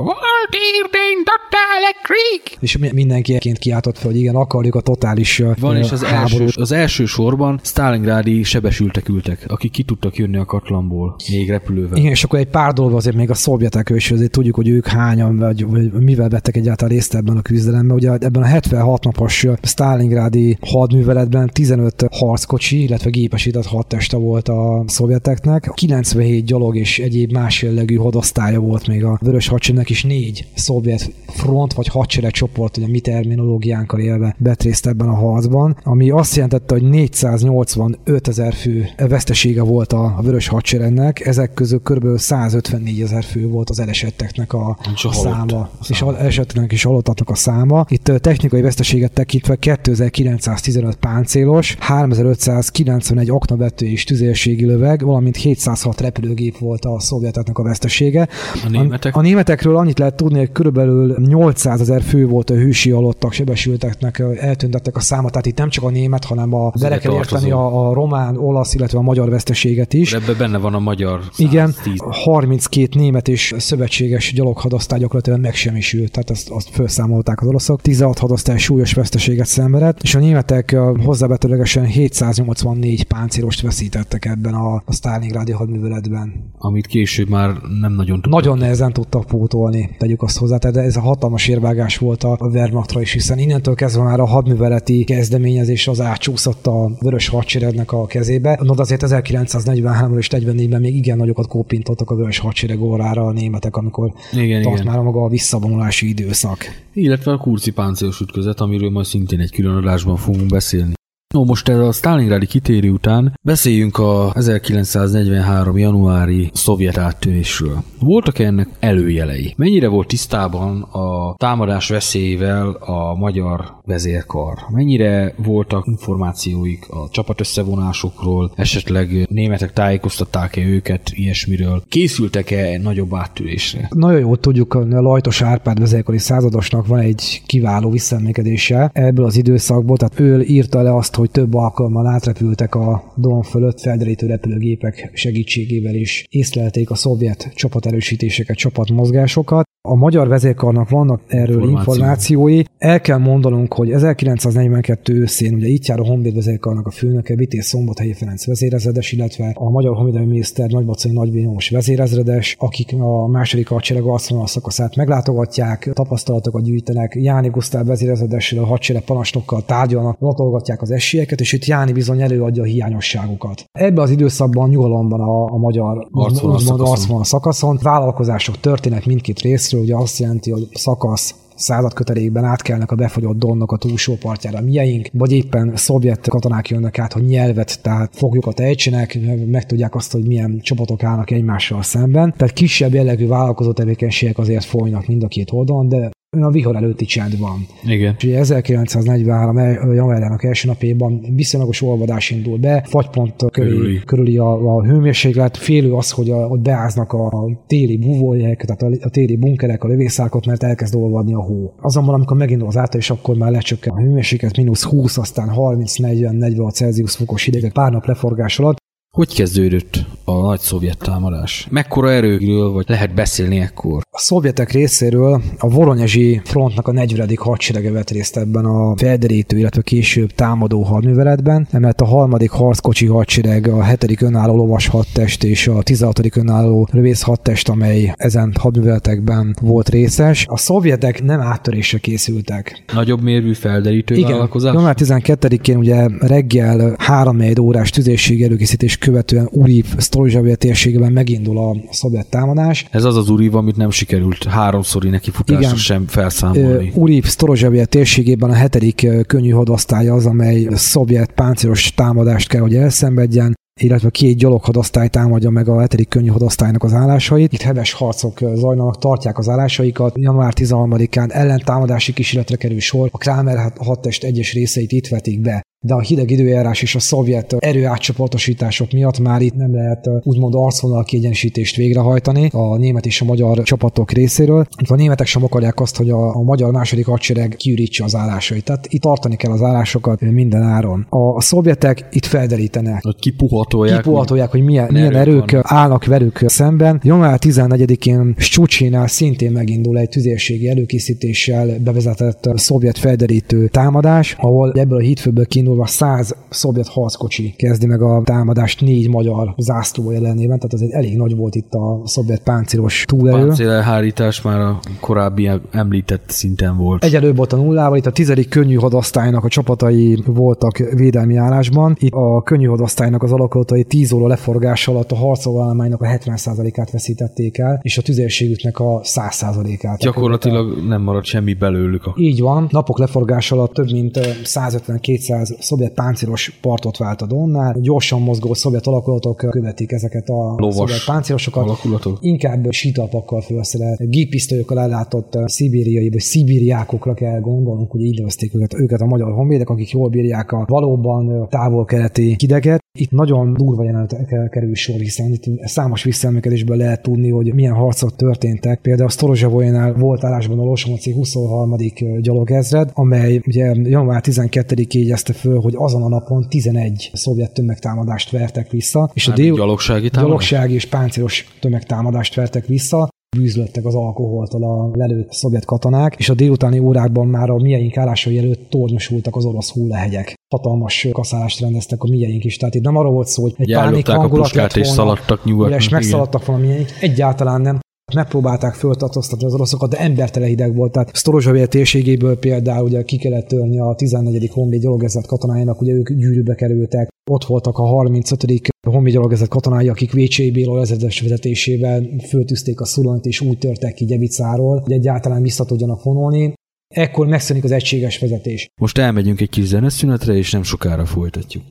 És mi- mindenkiként kiáltott fel, hogy igen, akarjuk a totális Van, és az első, háborút. az első sorban Stalingrádi sebesültek ültek, akik ki tudtak jönni a katlanból, még repülővel. Igen, és akkor egy pár dolog azért még a szovjetek, és azért tudjuk, hogy ők hányan, vagy, vagy mivel vettek egyáltalán részt ebben a küzdelemben. Ugye ebben a 76 napos Stalingrádi hadműveletben 15 harckocsi, illetve gépesített hadteste volt a szovjeteknek, 97 gyalog és egyéb más jellegű hadosztálya volt még a vörös hadseregnek, és négy szovjet front vagy hadseregcsoport, ugye a mi terminológiánkkal élve vett részt ebben a harcban, ami azt jelentette, hogy 485 ezer fő vesztesége volt a, a vörös hadseregnek, ezek közül kb. 154 ezer fő volt az elesetteknek a, És a száma, és a elesetteknek és halottaknak a száma. Itt technikai veszteséget tekintve 2915 páncélos, 3591 aknavető és tüzérségi löveg, valamint 706 repülőgép volt a szovjeteknek a vesztesége. A németek? A, a németekről annyit lehet hogy körülbelül 800 ezer fő volt a hősi halottak, sebesülteknek, eltüntettek a száma, tehát itt nem csak a német, hanem a bele kell érteni a, a román, olasz, illetve a magyar veszteséget is. Ebben benne van a magyar 110. Igen, 32 német és szövetséges gyaloghadosztály gyakorlatilag megsemmisült, tehát azt, azt felszámolták az oroszok. 16 hadosztály súlyos veszteséget szenvedett, és a németek ö, hozzávetőlegesen 784 páncélost veszítettek ebben a, a Stalingrádi hadműveletben. Amit később már nem nagyon tudtak. Nagyon nehezen tudtak pótolni, tegyük azt hozzá, tehát ez a hatalmas érvágás volt a a Wehrmachtra is, hiszen innentől kezdve már a hadműveleti kezdeményezés az átsúszott a vörös hadseregnek a kezébe. No, de azért 1943 és 44-ben még igen nagyokat kópintottak a vörös hadsereg órára a németek, amikor Igen, tart igen. már maga a visszavonulási időszak. Illetve a kurci páncélos ütközet, amiről majd szintén egy külön adásban fogunk beszélni. No, most erre a Stalingradi kitérő után beszéljünk a 1943. januári szovjet áttörésről. Voltak -e ennek előjelei? Mennyire volt tisztában a támadás veszélyével a magyar vezérkar? Mennyire voltak információik a csapat összevonásokról? Esetleg németek tájékoztatták-e őket ilyesmiről? Készültek-e nagyobb áttörésre? Nagyon jól tudjuk, hogy a Lajtos Árpád vezérkari századosnak van egy kiváló visszaemlékezése ebből az időszakból, tehát ő írta le azt, hogy több alkalommal átrepültek a Don fölött felderítő repülőgépek segítségével is észlelték a szovjet csapaterősítéseket, csapatmozgásokat. A magyar vezérkarnak vannak erről Információ. információi. El kell mondanunk, hogy 1942 őszén ugye itt jár a Honvéd vezérkarnak a főnöke, Vitéz Szombathelyi Ferenc vezérezredes, illetve a magyar honvédelmi miniszter Nagybacai Nagybénós vezérezredes, akik a második hadsereg arcvonal szakaszát meglátogatják, tapasztalatokat gyűjtenek, Jáni Gusztáv vezérezredessel, a hadsereg parancsnokkal tárgyalnak, latolgatják az esélyeket, és itt Jáni bizony előadja a hiányosságokat. Ebben az időszakban nyugalomban a, a magyar arcvonal szakaszon. szakaszon vállalkozások történnek mindkét részről, ugye azt jelenti, hogy szakasz századkötelékben átkelnek a befagyott Donnak a túlsó partjára mieink, vagy éppen szovjet katonák jönnek át, hogy nyelvet, tehát foglyokat ejtsenek, megtudják azt, hogy milyen csapatok állnak egymással szemben. Tehát kisebb jellegű vállalkozó tevékenységek azért folynak mind a két oldalon, de a vihar előtti csend van. Igen. És ugye 1943. januárjának első napjában viszonylagos olvadás indul be, fagypont körüli, körüli. körüli a, a, hőmérséklet, félő az, hogy a, ott beáznak a téli búvójek, tehát a, a téli bunkerek, a lövészárkot, mert elkezd olvadni a hó. Azonban, amikor megindul az ától, és akkor már lecsökken a hőmérséklet, mínusz 20, aztán 30-40-46 Celsius fokos hidegek pár nap leforgás alatt, hogy kezdődött a nagy szovjet támadás? Mekkora erőről vagy lehet beszélni ekkor? A szovjetek részéről a Voronyezsi frontnak a 40. hadserege vett részt ebben a felderítő, illetve később támadó hadműveletben, emellett a harmadik harckocsi hadsereg, a 7. önálló lovas hadtest és a 16. önálló lövész hadtest, amely ezen hadműveletekben volt részes. A szovjetek nem áttörésre készültek. Nagyobb mérvű felderítő Igen. vállalkozás? Január 12-én ugye reggel 3 órás tüzérség előkészítés követően Uriv Storozsavia térségében megindul a szovjet támadás. Ez az az Uriv, amit nem sikerült háromszori neki futásra Igen. sem felszámolni. Uriv Storozsavia térségében a hetedik könnyű hadosztály az, amely szovjet páncélos támadást kell, hogy elszenvedjen illetve két gyaloghadosztály támadja meg a 7. könnyű hadosztálynak az állásait. Itt heves harcok zajlanak, tartják az állásaikat. Január 13-án ellentámadási kísérletre kerül sor. A Kramer hadtest egyes részeit itt vetik be de a hideg időjárás és a szovjet erőátcsoportosítások miatt már itt nem lehet úgymond arcvonal kiegyenlítést végrehajtani a német és a magyar csapatok részéről. A németek sem akarják azt, hogy a, a magyar második hadsereg kiürítse az állásait. Tehát itt tartani kell az állásokat minden áron. A, a szovjetek itt felderítenek. Hogy kipuhatolják. Kipuhatolják, hogy milyen, milyen erők vannak. állnak velük szemben. Január 14-én Stucsinál szintén megindul egy tüzérségi előkészítéssel bevezetett szovjet felderítő támadás, ahol ebből a hídfőből kiindulva 100 szovjet harckocsi kezdi meg a támadást négy magyar zászló ellenében, tehát az egy elég nagy volt itt a szovjet páncélos túlerő. Páncélelhárítás már a korábbi említett szinten volt. Egy előbb volt a nullával, itt a tizedik könnyű hadosztálynak a csapatai voltak védelmi állásban. Itt a könnyű hadosztálynak az alakulatai 10 óra leforgás alatt a harcolvállalmánynak a 70%-át veszítették el, és a tüzérségüknek a 100%-át. Gyakorlatilag nem maradt semmi belőlük. Így van, napok leforgás alatt több mint ö, 150-200 szovjet páncélos partot vált a Donnál. Gyorsan mozgó szovjet alakulatok követik ezeket a Lovas szovjet páncélosokat. alakulatok. Inkább sítalpakkal felszerelt, géppisztolyokkal ellátott ö, szibériai vagy szibériákokra kell gondolnunk, hogy így nevezték őket, őket a magyar honvédek, akik jól bírják a valóban ö, távol-keleti hideget. Itt nagyon durva jelenetekre kerül sor, hiszen itt számos visszaemlékezésből lehet tudni, hogy milyen harcok történtek. Például a Storozsavolynál volt állásban a Losomoci 23. gyalogezred, amely ugye január 12-ig jegyezte föl, hogy azon a napon 11 szovjet tömegtámadást vertek vissza, és a dél... gyalogsági támadás? gyalogsági és páncélos tömegtámadást vertek vissza, bűzlöttek az alkoholtól a lelőtt szovjet katonák, és a délutáni órákban már a mieink állásai előtt tornyosultak az orosz hullehegyek. Hatalmas kaszálást rendeztek a mieink is, tehát itt nem arról volt szó, hogy egy pánik hangulat lett és volna, szaladtak nyugatnak. és megszaladtak volna mieink, egyáltalán nem. Megpróbálták föltartóztatni az oroszokat, de embertele hideg volt. Tehát Storozsavér térségéből például ugye ki kellett törni a 14. honvéd gyalogezred katonáinak, ugye ők gyűrűbe kerültek. Ott voltak a 35. honvéd gyalogezred katonái, akik Vécsei Béla ezredes vezetésével föltűzték a szulont, és úgy törtek ki Gyevicáról, hogy egyáltalán vissza tudjanak vonulni. Ekkor megszűnik az egységes vezetés. Most elmegyünk egy kis zeneszünetre, és nem sokára folytatjuk.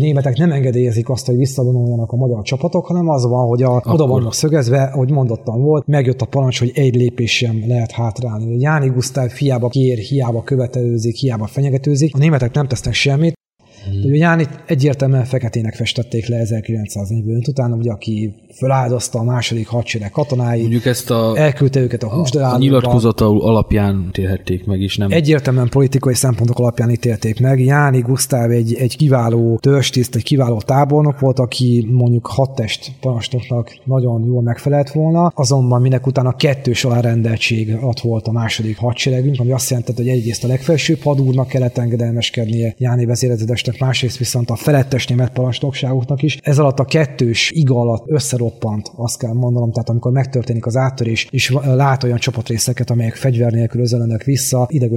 Németek nem engedélyezik azt, hogy visszavonuljanak a magyar csapatok, hanem az van, hogy a, oda vannak szögezve, hogy mondottam volt, megjött a parancs, hogy egy lépés sem lehet hátrálni. Jáni Gusztáv hiába kér, hiába követelőzik, hiába fenyegetőzik. A németek nem tesznek semmit, Hmm. Ugye Jánit egyértelműen feketének festették le 1945 után, ugye, aki feláldozta a második hadsereg katonáit, Mondjuk ezt a, elküldte őket a a húsdarálóba. nyilatkozata alapján térhették meg, és nem... Egyértelműen politikai szempontok alapján ítélték meg. Jáni Gusztáv egy, egy kiváló törstiszt, egy kiváló tábornok volt, aki mondjuk hat test parancsnoknak nagyon jól megfelelt volna, azonban minek utána kettős alárendeltség alatt volt a második hadseregünk, ami azt jelentette, hogy egyrészt a legfelsőbb hadúrnak kellett engedelmeskednie Jáni vezérezredesnek, másrészt viszont a felettes német parancsnokságoknak is. Ez alatt a kettős iga alatt összeroppant, azt kell mondanom, tehát amikor megtörténik az áttörés, és lát olyan csapatrészeket, amelyek fegyver nélkül özelenek vissza, ideg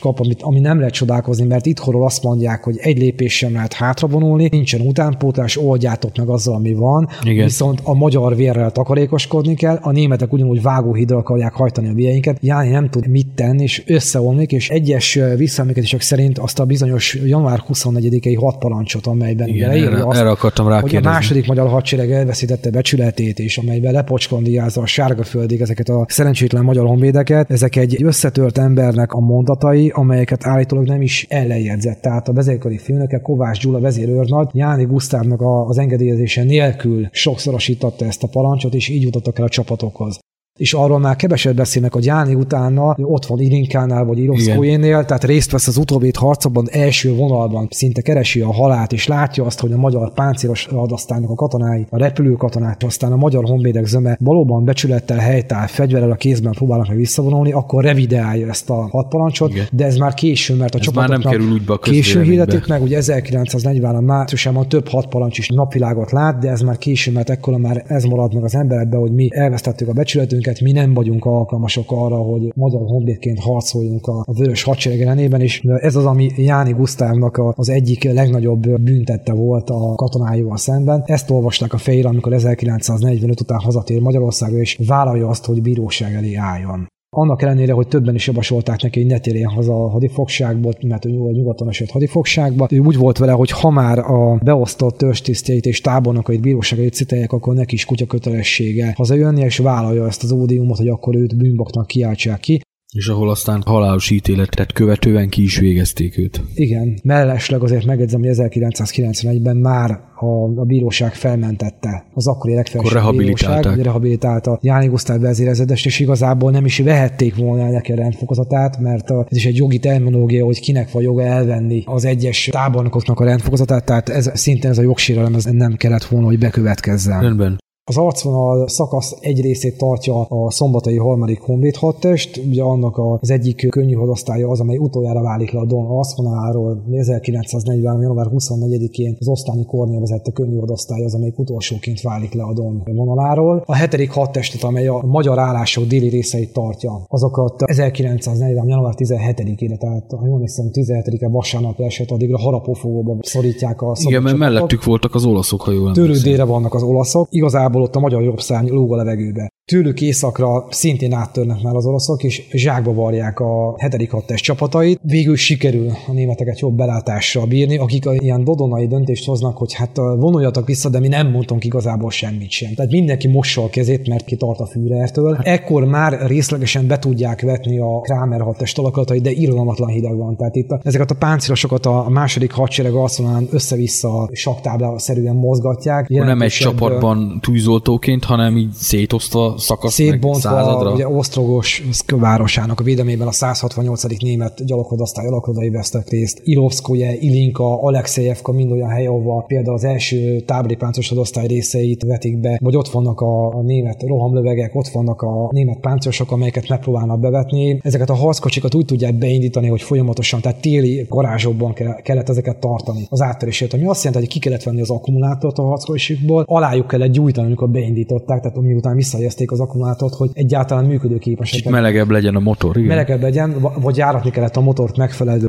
kap, amit, ami nem lehet csodálkozni, mert itthonról azt mondják, hogy egy lépés sem lehet hátravonulni, nincsen utánpótlás, oldjátok meg azzal, ami van. Igen. Viszont a magyar vérrel takarékoskodni kell, a németek ugyanúgy vágóhidra akarják hajtani a vieinket, Jáni nem tud mit tenni, és összeomlik, és egyes visszaemlékezések szerint azt a bizonyos január 24 egy hat parancsot, amelyben Igen, leírja erre, azt, erre akartam hogy a rákérdezni. második magyar hadsereg elveszítette becsületét, és amelyben lepocskondiázza a sárga földig ezeket a szerencsétlen magyar honvédeket, ezek egy összetört embernek a mondatai, amelyeket állítólag nem is ellenjegyzett. Tehát a vezérkari főnöke Kovács Gyula vezérőrnagy Jáni Gusztávnak a- az engedélyezése nélkül sokszorosította ezt a parancsot, és így jutottak el a csapatokhoz és arról már keveset beszélnek, hogy Jáni utána ott van Irinkánál vagy Irovszkójénél, tehát részt vesz az utóbbi harcokban első vonalban, szinte keresi a halált, és látja azt, hogy a magyar páncélos adasztánynak a katonái, a repülő katonák, aztán a magyar honvédek zöme valóban becsülettel, helytáll, fegyverrel a kézben próbálnak meg visszavonulni, akkor revideálja ezt a hadparancsot, Igen. de ez már késő, mert a Ez már nem csapatoknak kerül úgy be a késő hirdetik meg, ugye 1940 márciusában több hadparancs is napvilágot lát, de ez már késő, mert ekkor már ez marad meg az emberekbe, hogy mi elvesztettük a becsületünket, mi nem vagyunk alkalmasok arra, hogy magyar honvédként harcoljunk a, a vörös hadsereg ellenében, és ez az, ami Jáni Gusztávnak az egyik legnagyobb büntette volt a katonáival szemben. Ezt olvasták a fejére, amikor 1945 után hazatér Magyarországra, és vállalja azt, hogy bíróság elé álljon. Annak ellenére, hogy többen is javasolták neki, hogy ne térjen haza a hadifogságból, mert ő nyugat- nyugaton esett hadifogságba. Ő úgy volt vele, hogy ha már a beosztott törstisztjeit és tábornokait bíróság előtt citálják, akkor neki is kutya kötelessége hazajönni, és vállalja ezt az ódiumot, hogy akkor őt bűnbaknak kiáltsák ki. És ahol aztán halálos ítéletet követően ki is végezték őt. Igen, mellesleg azért megjegyzem, hogy 1991-ben már a, a bíróság felmentette az akkori legfelsőbb Akkor rehabilitálták. bíróság, rehabilitálta Jáni Gusztáv vezérezredest, és igazából nem is vehették volna neki a rendfokozatát, mert a- ez is egy jogi terminológia, hogy kinek van joga elvenni az egyes tábornokoknak a rendfokozatát, tehát ez szintén ez a jogsérelem ez nem kellett volna, hogy bekövetkezzen. Rendben. Az arcvonal szakasz egy részét tartja a szombatai harmadik honvéd hadtest, ugye annak az egyik könnyű hadosztálya az, amely utoljára válik le a Don arcvonaláról. 1940. január 24-én az Osztányi Kornél vezette könnyű hadosztály az, amelyik utolsóként válik le a Don vonaláról. A hetedik hadtestet, amely a magyar állások déli részeit tartja, azokat 1940. január 17-ére, tehát ha jól hiszem 17-e vasárnap esett, addigra harapófogóba szorítják a Igen, mert mellettük voltak az olaszok, ha jól délre vannak az olaszok, igazából ott a magyar jobbszárny lóg a levegőbe. Tőlük északra szintén áttörnek már az oroszok, és zsákba varják a hetedik hadtest csapatait. Végül sikerül a németeket jobb belátással bírni, akik a ilyen dodonai döntést hoznak, hogy hát vonuljatok vissza, de mi nem mondtunk igazából semmit sem. Tehát mindenki mossa a kezét, mert kitart a Führertől. Ekkor már részlegesen be tudják vetni a Kramer hadtest alakulatai, de irgalmatlan hideg van. Tehát itt a, ezeket a páncélosokat a második hadsereg arcvonalán össze-vissza saktábla szerűen mozgatják. Akkor nem egy Jelentősebb, csapatban tűzoltóként, hanem így szétosztva szakasz szétbontva századra. ugye Osztrogos városának a védelmében a 168. német gyaloghadosztály alakodai vesztek részt. Ilovszkoje, Ilinka, Alexejevka mind olyan hely, ahova például az első tábori páncélos hadosztály részeit vetik be, vagy ott vannak a, a német rohamlövegek, ott vannak a német páncélosok, amelyeket megpróbálnak bevetni. Ezeket a harckocsikat úgy tudják beindítani, hogy folyamatosan, tehát téli garázsokban ke- kellett ezeket tartani az áttörését, ami azt jelenti, hogy ki kellett venni az akkumulátort a harckocsikból, alájuk kellett gyújtani, amikor beindították, tehát miután visszajezték az akkumulátort, hogy egyáltalán működőképesek. Kicsit melegebb legyen a motor, igen. melegebb legyen, va- vagy járatni kellett a motort megfelelő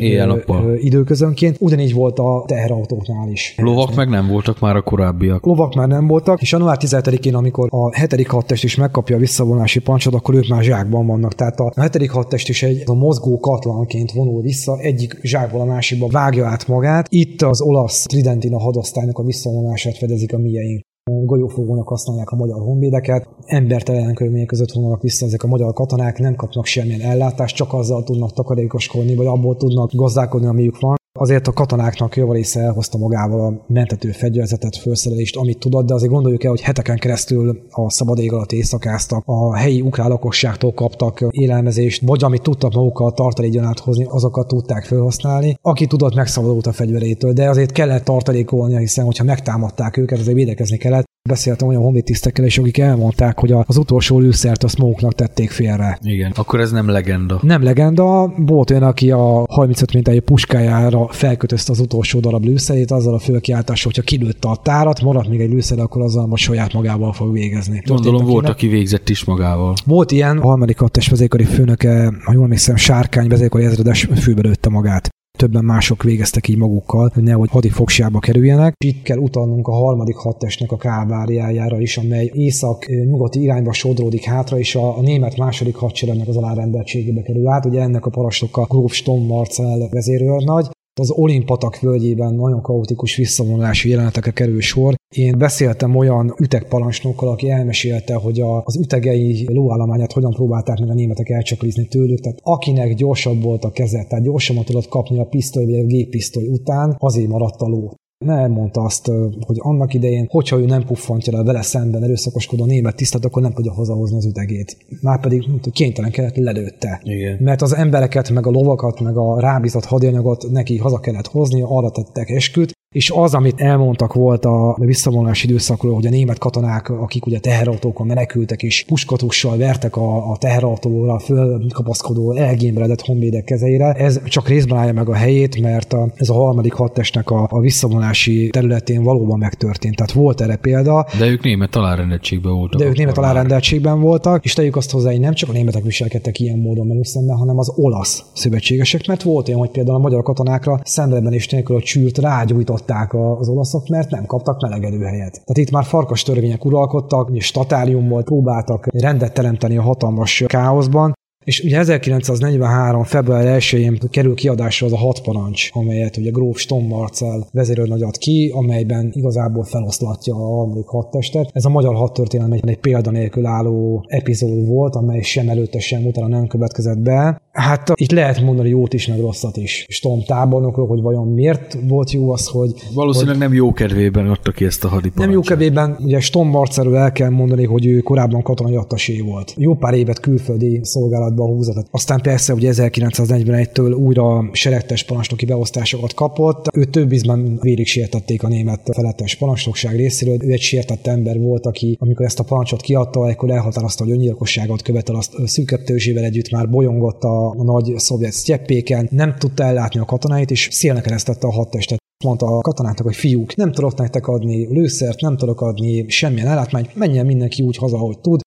időközönként. Ugyanígy volt a teherautóknál is. Lovak meg nem voltak már a korábbiak. Lovak már nem voltak, és január 17-én, amikor a hetedik hadtest is megkapja a visszavonulási pancsot, akkor ők már zsákban vannak. Tehát a hetedik hadtest is egy a mozgó katlanként vonul vissza, egyik zsákból a másikba vágja át magát. Itt az olasz Tridentina hadosztálynak a visszavonulását fedezik a mieink golyófogónak használják a magyar honvédeket, embertelen körülmények között vonulnak vissza ezek a magyar katonák, nem kapnak semmilyen ellátást, csak azzal tudnak takarékoskodni, vagy abból tudnak gazdálkodni, amiük van. Azért a katonáknak javarésze elhozta magával a mentető fegyverzetet, felszerelést, amit tudott, de azért gondoljuk el, hogy heteken keresztül a szabad ég alatt éjszakáztak, a helyi ukrán lakosságtól kaptak élelmezést, vagy amit tudtak magukkal tartalékgyanát hozni, azokat tudták felhasználni. Aki tudott, megszabadult a fegyverétől, de azért kellett tartalékolnia, hiszen hogyha megtámadták őket, azért védekezni kellett. Beszéltem olyan honvédtisztekkel is, akik elmondták, hogy az utolsó lőszert azt maguknak tették félre. Igen. Akkor ez nem legenda. Nem legenda, volt olyan, aki a 35 mintájú puskájára felkötözte az utolsó darab lőszerét, azzal a fölkiáltással, hogyha kilőtte a tárat, maradt még egy lőszer, akkor azzal most saját magával fog végezni. Gondolom volt, akinek- aki végzett is magával. Volt ilyen, a harmadik hadtest vezérkari főnöke, ha jól emlékszem, Sárkány vezérkari ezredes főbe lőtte magát. Többen mások végeztek így magukkal, hogy nehogy hadifogságba kerüljenek. Itt kell utalnunk a harmadik hadtestnek a káváriájára is, amely észak-nyugati irányba sodródik hátra, és a, a német második hadseregnek az alárendeltségébe kerül át. Ugye ennek a parancsnoka Gróf Stom Marcel vezérőrnagy, Az Olimpatak völgyében nagyon kaotikus visszavonulási jelenetekre kerül sor. Én beszéltem olyan ütegparancsnokkal, aki elmesélte, hogy a, az ütegei lóállományát hogyan próbálták meg a németek elcsaklizni tőlük. Tehát akinek gyorsabb volt a keze, tehát gyorsabban tudott kapni a pisztoly vagy a géppisztoly után, azért maradt a ló nem mondta azt, hogy annak idején, hogyha ő nem puffantja le vele szemben erőszakoskodó német tisztelt, akkor nem tudja hazahozni az üdegét. Márpedig kénytelen kellett, lelőtte. Igen. Mert az embereket, meg a lovakat, meg a rábízott hadianyagot neki haza kellett hozni, arra tettek esküt, és az, amit elmondtak volt a visszavonulási időszakról, hogy a német katonák, akik ugye teherautókon menekültek, és puskatussal vertek a, a teherautóra fölkapaszkodó elgémberedett honvédek kezeire, ez csak részben állja meg a helyét, mert a, ez a harmadik hadtestnek a, a visszavonulási területén valóban megtörtént. Tehát volt erre példa. De ők német alárendeltségben voltak. De ők német alárendeltségben voltak, és tegyük azt hozzá, hogy nem csak a németek viselkedtek ilyen módon velük szemben, hanem az olasz szövetségesek, mert volt olyan, hogy például a magyar katonákra szemben és nélkül a csűrt rágyújtott megtámadták az olaszok, mert nem kaptak melegedőhelyet. Tehát itt már farkas törvények uralkodtak, és volt, próbáltak rendet teremteni a hatalmas káoszban, és ugye 1943. február 1-én kerül kiadásra az a hat parancs, amelyet ugye Gróf Stom Marcel vezérőrnagy ad ki, amelyben igazából feloszlatja a harmadik hadtestet. Ez a magyar hadtörténelem egy, egy példanélkül álló epizód volt, amely sem előtte, sem utána nem következett be. Hát itt lehet mondani jót is, meg rosszat is. Stom tábornokról, hogy vajon miért volt jó az, hogy... Valószínűleg hogy nem jó kedvében adta ki ezt a hadiparancsot. nem jó kedvében, ugye Stom Marcelről el kell mondani, hogy ő korábban katonai attasé volt. Jó pár évet külföldi szolgálatban húzott. Aztán persze ugye 1941-től újra seregtes parancsnoki beosztásokat kapott. Ő több ízben vérig sértették a német felettes parancsnokság részéről. Ő egy sértett ember volt, aki amikor ezt a parancsot kiadta, akkor elhatározta, hogy öngyilkosságot követel, azt szűkebb együtt már bolyongott a, a nagy szovjet sztyeppéken, nem tudta ellátni a katonáit, és szélnek eresztette a hadtestet mondta a katonáknak, hogy fiúk, nem tudok nektek adni lőszert, nem tudok adni semmilyen ellátmányt, menjen mindenki úgy haza, hogy tud,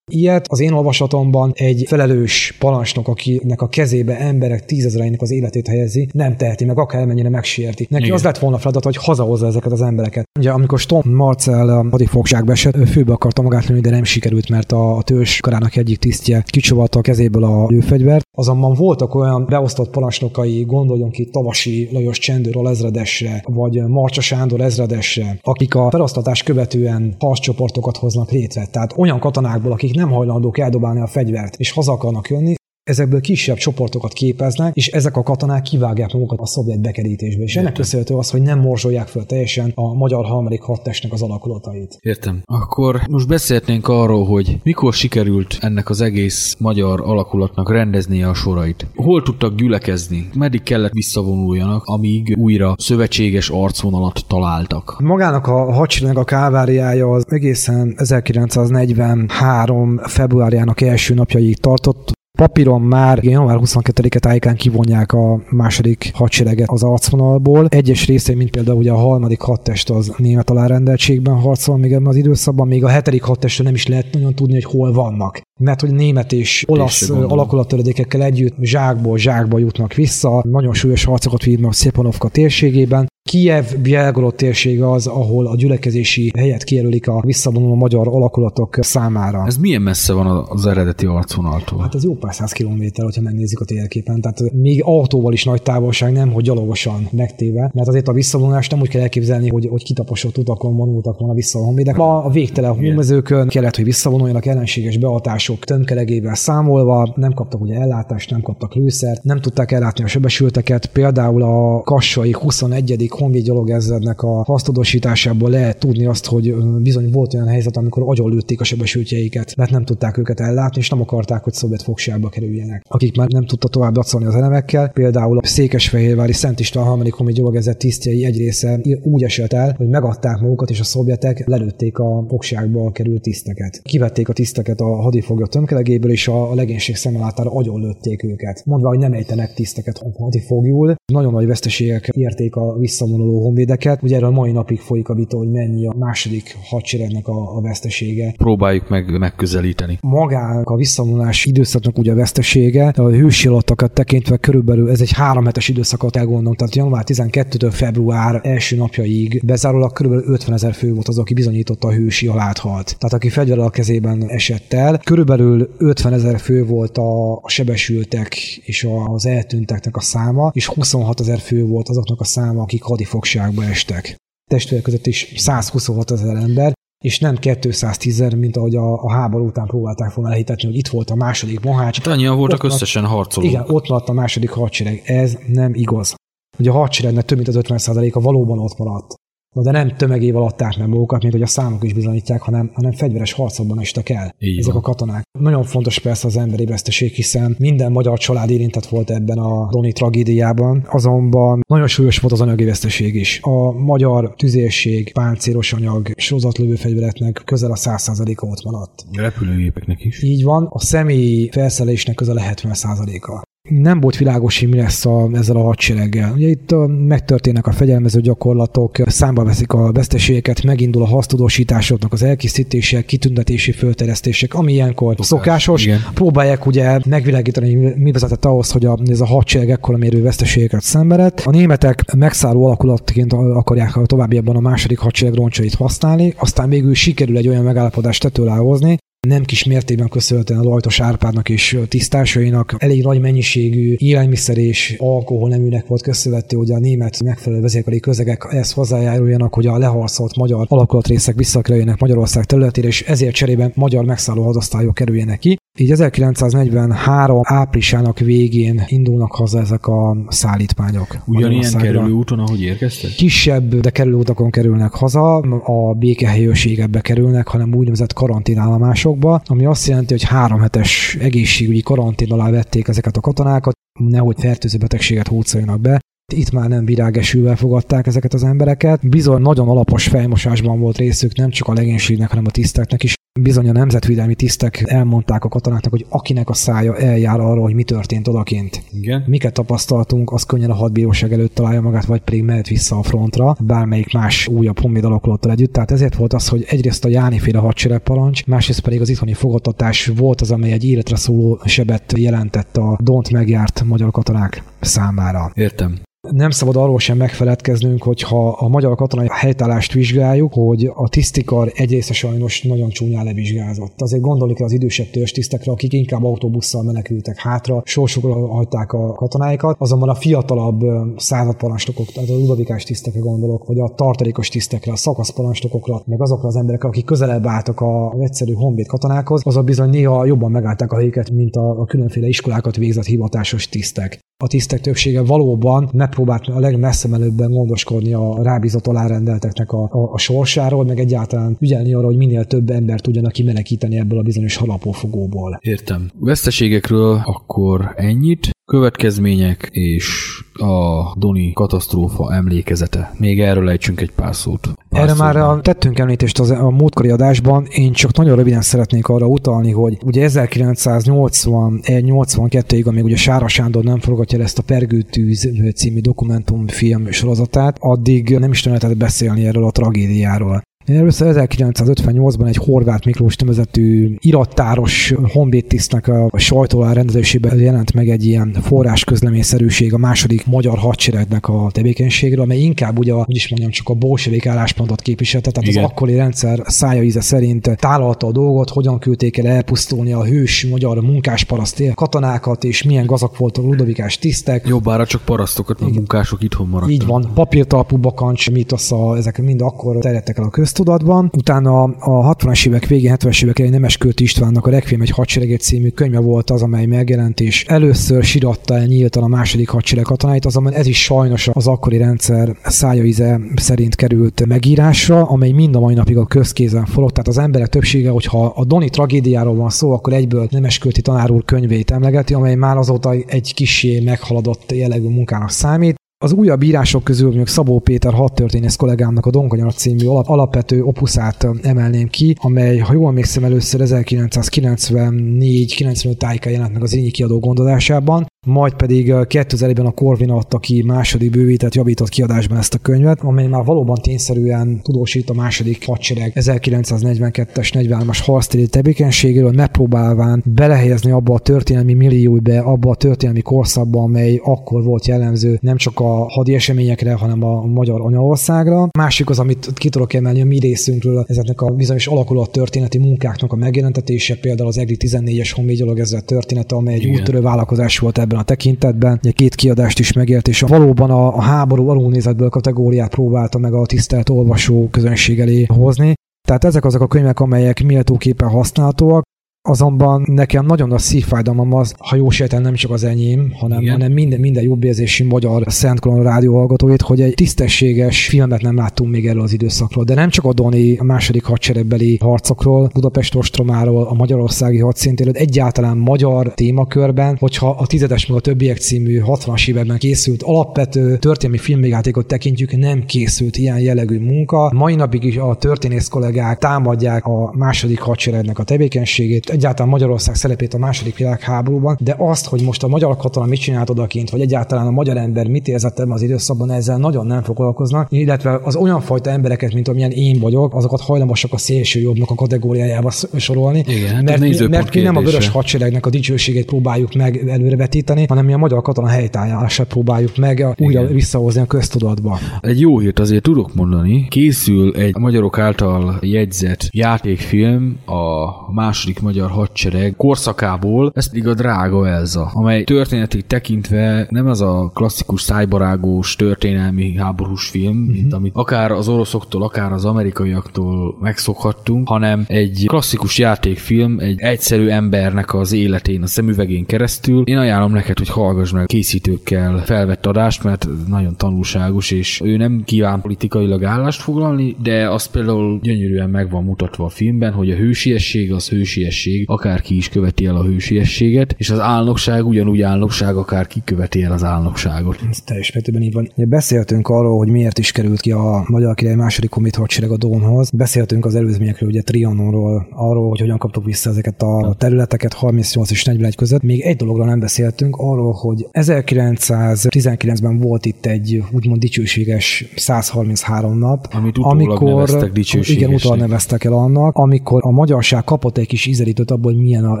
Ilyet az én olvasatomban egy felelős parancsnok, akinek a kezébe emberek tízezereinek az életét helyezi, nem teheti meg, akármennyire megsérti. Neki Igen. az lett volna feladat, hogy hazahozza ezeket az embereket. Ugye amikor Stom Marcel hadifogságba esett, ő főbe akarta magát lőni, de nem sikerült, mert a, a törzs karának egyik tisztje kicsovalta a kezéből a lőfegyvert. Azonban voltak olyan beosztott parancsnokai, gondoljon ki Tavasi Lajos Csendőr ezredesre, vagy Marcsa Sándor ezredesre, akik a felosztatás követően harccsoportokat hoznak létre. Tehát olyan katonákból, akik nem hajlandók eldobálni a fegyvert, és haza akarnak jönni, ezekből kisebb csoportokat képeznek, és ezek a katonák kivágják magukat a szovjet bekerítésbe. És ennek köszönhető az, hogy nem morzsolják fel teljesen a magyar harmadik hadtestnek az alakulatait. Értem. Akkor most beszélhetnénk arról, hogy mikor sikerült ennek az egész magyar alakulatnak rendeznie a sorait. Hol tudtak gyülekezni? Meddig kellett visszavonuljanak, amíg újra szövetséges arcvonalat találtak? Magának a hadseregnek a káváriája az egészen 1943. februárjának első napjaig tartott, Papíron már január 22-e tájékán kivonják a második hadsereget az arcvonalból. Egyes részei, mint például ugye a harmadik hadtest az német alárendeltségben harcol még ebben az időszakban, még a hetedik hadtestről nem is lehet nagyon tudni, hogy hol vannak. Mert hogy német és olasz gondolom. alakulatöredékekkel együtt zsákból zsákba jutnak vissza, nagyon súlyos harcokat vívnak Szepanovka térségében. Kiev, Bielgorod térsége az, ahol a gyülekezési helyet kijelölik a visszavonuló magyar alakulatok számára. Ez milyen messze van az eredeti arcvonaltól? Hát ez jó pár száz kilométer, hogyha megnézzük a térképen. Tehát még autóval is nagy távolság, nem, hogy gyalogosan megtéve. Mert azért a visszavonulást nem úgy kell elképzelni, hogy, hogy kitaposott utakon vonultak volna vissza a honvédek. Ma a végtelen hómezőkön kellett, hogy visszavonuljanak ellenséges behatások tömkelegével számolva, nem kaptak ugye ellátást, nem kaptak lőszert, nem tudták ellátni a sebesülteket. Például a Kassai 21. honvéd gyalogezrednek a hasztudosításából lehet tudni azt, hogy bizony volt olyan helyzet, amikor agyonlőtték a sebesültjeiket, mert nem tudták őket ellátni, és nem akarták, hogy szovjet fogságba kerüljenek. Akik már nem tudta tovább dacolni az elemekkel, például a Székesfehérvári Szent István harmadik honvéd gyalogezred tisztjei egy része úgy esett el, hogy megadták magukat, és a szovjetek lelőtték a fogságba került tiszteket. Kivették a tiszteket a hadifoglyok tömkelegéből, és a, legénység szemelátára agyonlőtték őket. Mondva, hogy nem ejtenek tiszteket hadifogjul. Nagyon nagy veszteségek érték a visszavonuló visszavonuló honvédeket. Ugye erről a mai napig folyik a vita, hogy mennyi a második hadseregnek a, a vesztesége. Próbáljuk meg megközelíteni. Magának a visszavonulás időszaknak ugye a vesztesége, a hősi alattakat tekintve körülbelül ez egy három hetes időszakot elgondolom, tehát január 12-től február első napjaig bezárólag körülbelül 50 ezer fő volt az, aki bizonyította a hősi halált halt. Tehát aki fegyver a kezében esett el. Körülbelül 50 ezer fő volt a, a sebesültek és az eltűnteknek a száma, és 26 ezer fő volt azoknak a száma, akik hadifogságba estek. Testvérek között is 126 ezer ember, és nem 210 ezer, mint ahogy a, a háború után próbálták volna elhitetni, hogy itt volt a második mohács. Hát annyian voltak ott összesen harcolók. Igen, ott maradt a második hadsereg. Ez nem igaz. Ugye a hadseregnek több mint az 50%-a valóban ott maradt. De nem tömegével adták meg magukat, mint hogy a számok is bizonyítják, hanem, hanem fegyveres harcokban estek el Így ezek van. a katonák. Nagyon fontos persze az emberi veszteség, hiszen minden magyar család érintett volt ebben a Doni tragédiában, azonban nagyon súlyos volt az anyagi veszteség is. A magyar tüzérség, páncélos anyag, sorozatlövő fegyvereknek közel a 100%-a ott maradt. Repülőgépeknek is. Így van, a személyi felszerelésnek közel a 70%-a. Nem volt világos, hogy mi lesz a, ezzel a hadsereggel. Ugye itt a, megtörténnek a fegyelmező gyakorlatok, számba veszik a veszteségeket, megindul a hasztudósításoknak az elkészítése, kitüntetési fölteresztések, ami ilyenkor Szokás, szokásos. igen. Próbálják ugye megvilágítani, hogy mi vezetett ahhoz, hogy a, ez a hadsereg ekkora mérő veszteségeket szenvedett. A németek megszálló alakulatként akarják a továbbiakban a második hadsereg roncsait használni, aztán végül sikerül egy olyan megállapodást tető alá hozni, nem kis mértékben köszönhetően Lajtos Árpádnak és tisztásainak elég nagy mennyiségű élelmiszer és alkohol neműnek volt köszönhető, hogy a német megfelelő vezérkari közegek ehhez hozzájáruljanak, hogy a leharcolt magyar alakulatrészek visszakerüljenek Magyarország területére, és ezért cserében magyar megszálló hadosztályok kerüljenek ki. Így 1943 áprilisának végén indulnak haza ezek a szállítmányok. Ugyanilyen kerülő úton, ahogy érkeztek? Kisebb, de kerülő utakon kerülnek haza, a békehelyőrségekbe kerülnek, hanem úgynevezett karanténállomásokba, ami azt jelenti, hogy három hetes egészségügyi karantén alá vették ezeket a katonákat, nehogy fertőző betegséget húzzanak be. Itt már nem virágesülvel fogadták ezeket az embereket. Bizony nagyon alapos fejmosásban volt részük, nem csak a legénységnek, hanem a tiszteknek is. Bizony a nemzetvédelmi tisztek elmondták a katonáknak, hogy akinek a szája eljár arról, hogy mi történt odakint. Igen. Miket tapasztaltunk, az könnyen a hadbíróság előtt találja magát, vagy pedig mehet vissza a frontra, bármelyik más újabb honvéd alakulattal együtt. Tehát ezért volt az, hogy egyrészt a Jáni féle hadseregparancs, másrészt pedig az itthoni fogadtatás volt az, amely egy életre szóló sebet jelentett a dont megjárt magyar katonák számára. Értem. Nem szabad arról sem megfeledkeznünk, hogy ha a magyar katonai helytállást vizsgáljuk, hogy a tisztikar egy sajnos nagyon csúnyán levizsgázott. Azért gondolni az idősebb törstisztekre, akik inkább autóbusszal menekültek hátra, sorsukra hagyták a katonáikat, azonban a fiatalabb századparancsnokok, tehát a ludovikás tisztekre gondolok, vagy a tartalékos tisztekre, a szakaszparancsnokokra, meg azokra az emberekre, akik közelebb álltak a- egyszerű honvéd katonákhoz, azok bizony néha jobban megállták a helyüket, mint a, különféle iskolákat végzett hivatásos tisztek a tisztek többsége valóban megpróbált a legmessze menőbben gondoskodni a rábízott alárendelteknek a, a, a sorsáról, meg egyáltalán ügyelni arra, hogy minél több embert tudjanak kimenekíteni ebből a bizonyos harapófogóból. Értem. Veszteségekről akkor ennyit. Következmények és a Doni katasztrófa emlékezete. Még erről ejtsünk egy pár szót. Erre már a, tettünk említést az, a múltkori adásban, én csak nagyon röviden szeretnék arra utalni, hogy ugye 1981-82-ig, amíg ugye Sára Sándor nem forgatja ezt a Pergőtűz című dokumentumfilm sorozatát, addig nem is lehetett beszélni erről a tragédiáról. Először 1958-ban egy Horváth Miklós nevezetű irattáros honvédtisztnek a sajtó rendezésében jelent meg egy ilyen forrásközleményszerűség a második magyar hadseregnek a tevékenységről, amely inkább ugye, hogy is mondjam, csak a bolsevik álláspontot képviselte, tehát Igen. az akkori rendszer szája íze szerint tálalta a dolgot, hogyan küldték el elpusztulni a hős magyar munkásparaszt katonákat, és milyen gazak voltak a ludovikás tisztek. Jobbára csak parasztokat, meg munkások itthon maradtak. Így van, papírtalpú bakancs, mitosza, ezek mind akkor terjedtek el a köztudatban. Utána a 60-as évek végén, 70-es évek elején Nemeskölti Istvánnak a Requiem egy hadseregét című könyve volt az, amely megjelent, és először siratta el nyíltan a második hadsereg katonáit, azonban ez is sajnos az akkori rendszer szájaíze szerint került megírásra, amely mind a mai napig a közkézen forog. Tehát az emberek többsége, hogyha a Doni tragédiáról van szó, akkor egyből Nemeskölti tanár úr könyvét emlegeti, amely már azóta egy kisé meghaladott jellegű munkának számít. Az újabb írások közül mondjuk Szabó Péter hadtörténész kollégámnak a Donkanyar című alap, alapvető opuszát emelném ki, amely, ha jól emlékszem, először 1994-95 tájéken jelent meg az Ényi kiadó gondozásában. Majd pedig 2001-ben a Corvin adta ki második bővített, javított kiadásban ezt a könyvet, amely már valóban tényszerűen tudósít a második hadsereg 1942-es, 43-as harctéri tevékenységéről, megpróbálván belehelyezni abba a történelmi millióbe, abba a történelmi korszakba, amely akkor volt jellemző nem csak a hadi eseményekre, hanem a magyar anyaországra. Másik az, amit ki tudok emelni a mi részünkről, ezeknek a bizonyos alakulat történeti munkáknak a megjelentetése, például az EGRI 14-es honvédgyalog ezzel története, amely egy úttörő vállalkozás volt ebben a tekintetben. Ugye két kiadást is megért, és valóban a, a háború alulnézetből kategóriát próbálta meg a tisztelt olvasó közönség elé hozni. Tehát ezek azok a könyvek, amelyek méltóképpen használhatóak, Azonban nekem nagyon a szívfájdalmam az, ha jó sejtem nem csak az enyém, hanem, hanem minden, minden jobb érzésű magyar Szent Kolon rádió hallgatóit, hogy egy tisztességes filmet nem láttunk még erről az időszakról. De nem csak a Doni a második hadseregbeli harcokról, Budapest ostromáról, a magyarországi hadszintéről, egyáltalán magyar témakörben, hogyha a tizedes meg a többiek című 60-as években készült alapvető történelmi filmjátékot tekintjük, nem készült ilyen jellegű munka. Mai napig is a történész kollégák támadják a második hadseregnek a tevékenységét, egyáltalán Magyarország szerepét a második világháborúban, de azt, hogy most a magyar katona mit csinált odakint, vagy egyáltalán a magyar ember mit érzett ebben az időszakban, ezzel nagyon nem foglalkoznak, illetve az olyan fajta embereket, mint amilyen én vagyok, azokat hajlamosak a szélső jobbnak a kategóriájába sorolni. Igen, mert, mi, mert mi nem a vörös hadseregnek a dicsőségét próbáljuk meg előrevetíteni, hanem mi a magyar katona helytállását próbáljuk meg újra Igen. visszahozni a köztudatba. Egy jó hírt azért tudok mondani. Készül egy magyarok által jegyzett játékfilm a második magyar magyar hadsereg korszakából, ez pedig a Drága Elza, amely történeti tekintve nem az a klasszikus szájbarágós történelmi háborús film, uh-huh. mint amit akár az oroszoktól, akár az amerikaiaktól megszokhattunk, hanem egy klasszikus játékfilm, egy egyszerű embernek az életén, a szemüvegén keresztül. Én ajánlom neked, hogy hallgass meg készítőkkel felvett adást, mert nagyon tanulságos, és ő nem kíván politikailag állást foglalni, de az például gyönyörűen meg van mutatva a filmben, hogy a hősiesség az hősiesség hősiesség, akárki is követi el a hősiességet, és az álnokság ugyanúgy álnokság, akárki követi el az álnokságot. Ez teljes mértékben így van. Beszéltünk arról, hogy miért is került ki a Magyar Király második komit hadsereg a Dónhoz. Beszéltünk az előzményekről, ugye Trianonról, arról, hogy hogyan kaptuk vissza ezeket a területeket 38 és 41 között. Még egy dologról nem beszéltünk, arról, hogy 1919-ben volt itt egy úgymond dicsőséges 133 nap, Amit amikor igen, utal neveztek el annak, amikor a magyarság kapott egy kis ízelítő segített abból, hogy milyen a,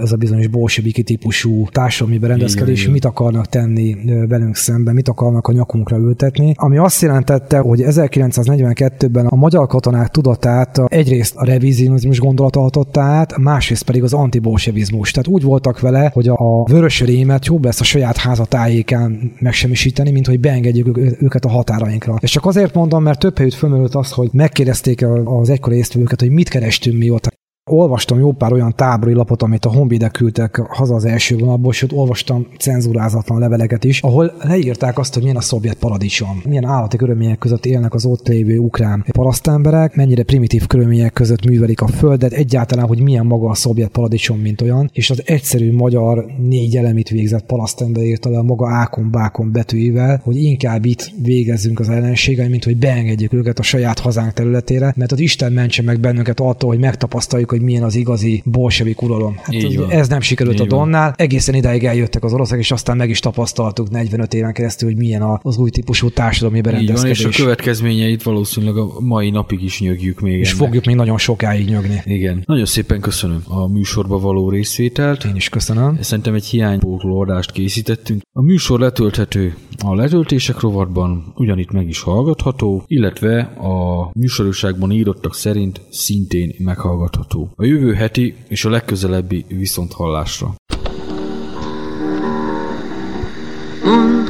ez a bizonyos bolseviki típusú társadalmi berendezkedés, igen, mit akarnak tenni velünk szemben, mit akarnak a nyakunkra ültetni. Ami azt jelentette, hogy 1942-ben a magyar katonák tudatát egyrészt a revizionizmus gondolata hatotta át, másrészt pedig az antibolsevizmus. Tehát úgy voltak vele, hogy a vörös rémet jobb lesz a saját házatájékán megsemmisíteni, mint hogy beengedjük őket a határainkra. És csak azért mondom, mert több helyütt fölmerült az, hogy megkérdezték az egykori észtvevőket, hogy mit kerestünk mi ott olvastam jó pár olyan tábori lapot, amit a honvédek küldtek haza az első vonalból, sőt olvastam cenzúrázatlan leveleket is, ahol leírták azt, hogy milyen a szovjet paradicsom, milyen állati körülmények között élnek az ott lévő ukrán parasztemberek, mennyire primitív körülmények között művelik a földet, egyáltalán, hogy milyen maga a szovjet paradicsom, mint olyan, és az egyszerű magyar négy elemit végzett parasztember írta le a maga ákon-bákon betűivel, hogy inkább itt végezzünk az ellenségeim, mint hogy beengedjük őket a saját hazánk területére, mert az Isten mentse meg bennünket attól, hogy megtapasztaljuk, hogy milyen az igazi bolsevik uralom. Hát ez nem sikerült Így a Donnál. Van. Egészen idáig eljöttek az oroszok, és aztán meg is tapasztaltuk 45 éven keresztül, hogy milyen az új típusú társadalmi berendezkedés. Így van, és a következményeit valószínűleg a mai napig is nyögjük még. És ennek. fogjuk még nagyon sokáig nyögni. Igen. Nagyon szépen köszönöm a műsorba való részvételt. Én is köszönöm. Szerintem egy hiánypótló adást készítettünk. A műsor letölthető a letöltések rovatban, ugyanitt meg is hallgatható, illetve a műsorúságban írottak szerint szintén meghallgatható a jövő heti és a legközelebbi viszonthallásra.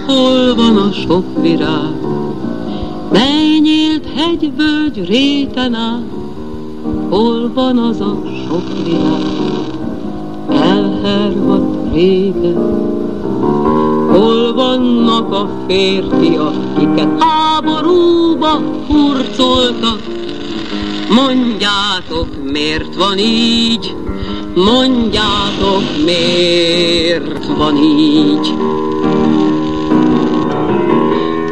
Hol van a sok virág, mely nyílt hegyvölgy réten át, hol van az a sok virág, elhervadt régen, hol vannak a férfiak, kiket háborúba hurcoltak, Mondjátok, miért van így, mondjátok, miért van így.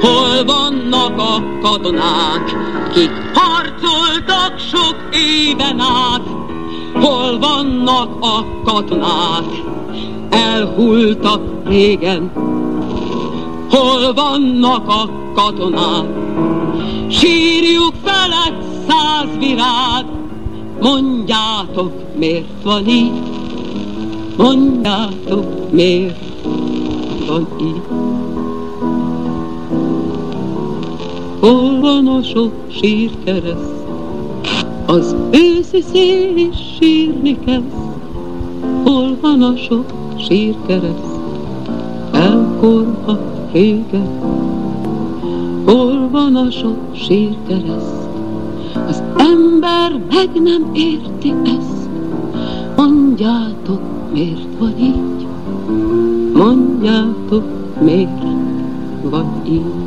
Hol vannak a katonák, kik harcoltak sok éven át? Hol vannak a katonák, elhultak régen. Hol vannak a katonák? Sírjuk felett száz virág, mondjátok, miért van így? Mondjátok, miért van így? Hol van a sok sírkereszt? Az őszi szél is sírni kezd. Hol van a sok sírkereszt? Elkorhat régen. Hol van a sok sírkereszt? Ember meg nem érti ezt. Mondjátok, miért van így? Mondjátok, miért van így?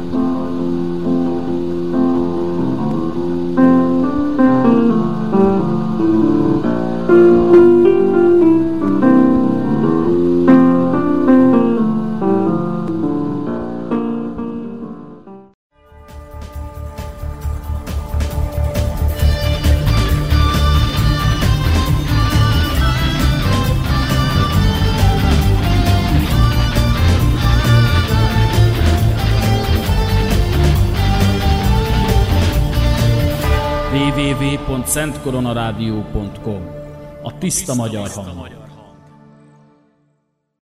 www.szentkoronarádió.com A tiszta magyar hang.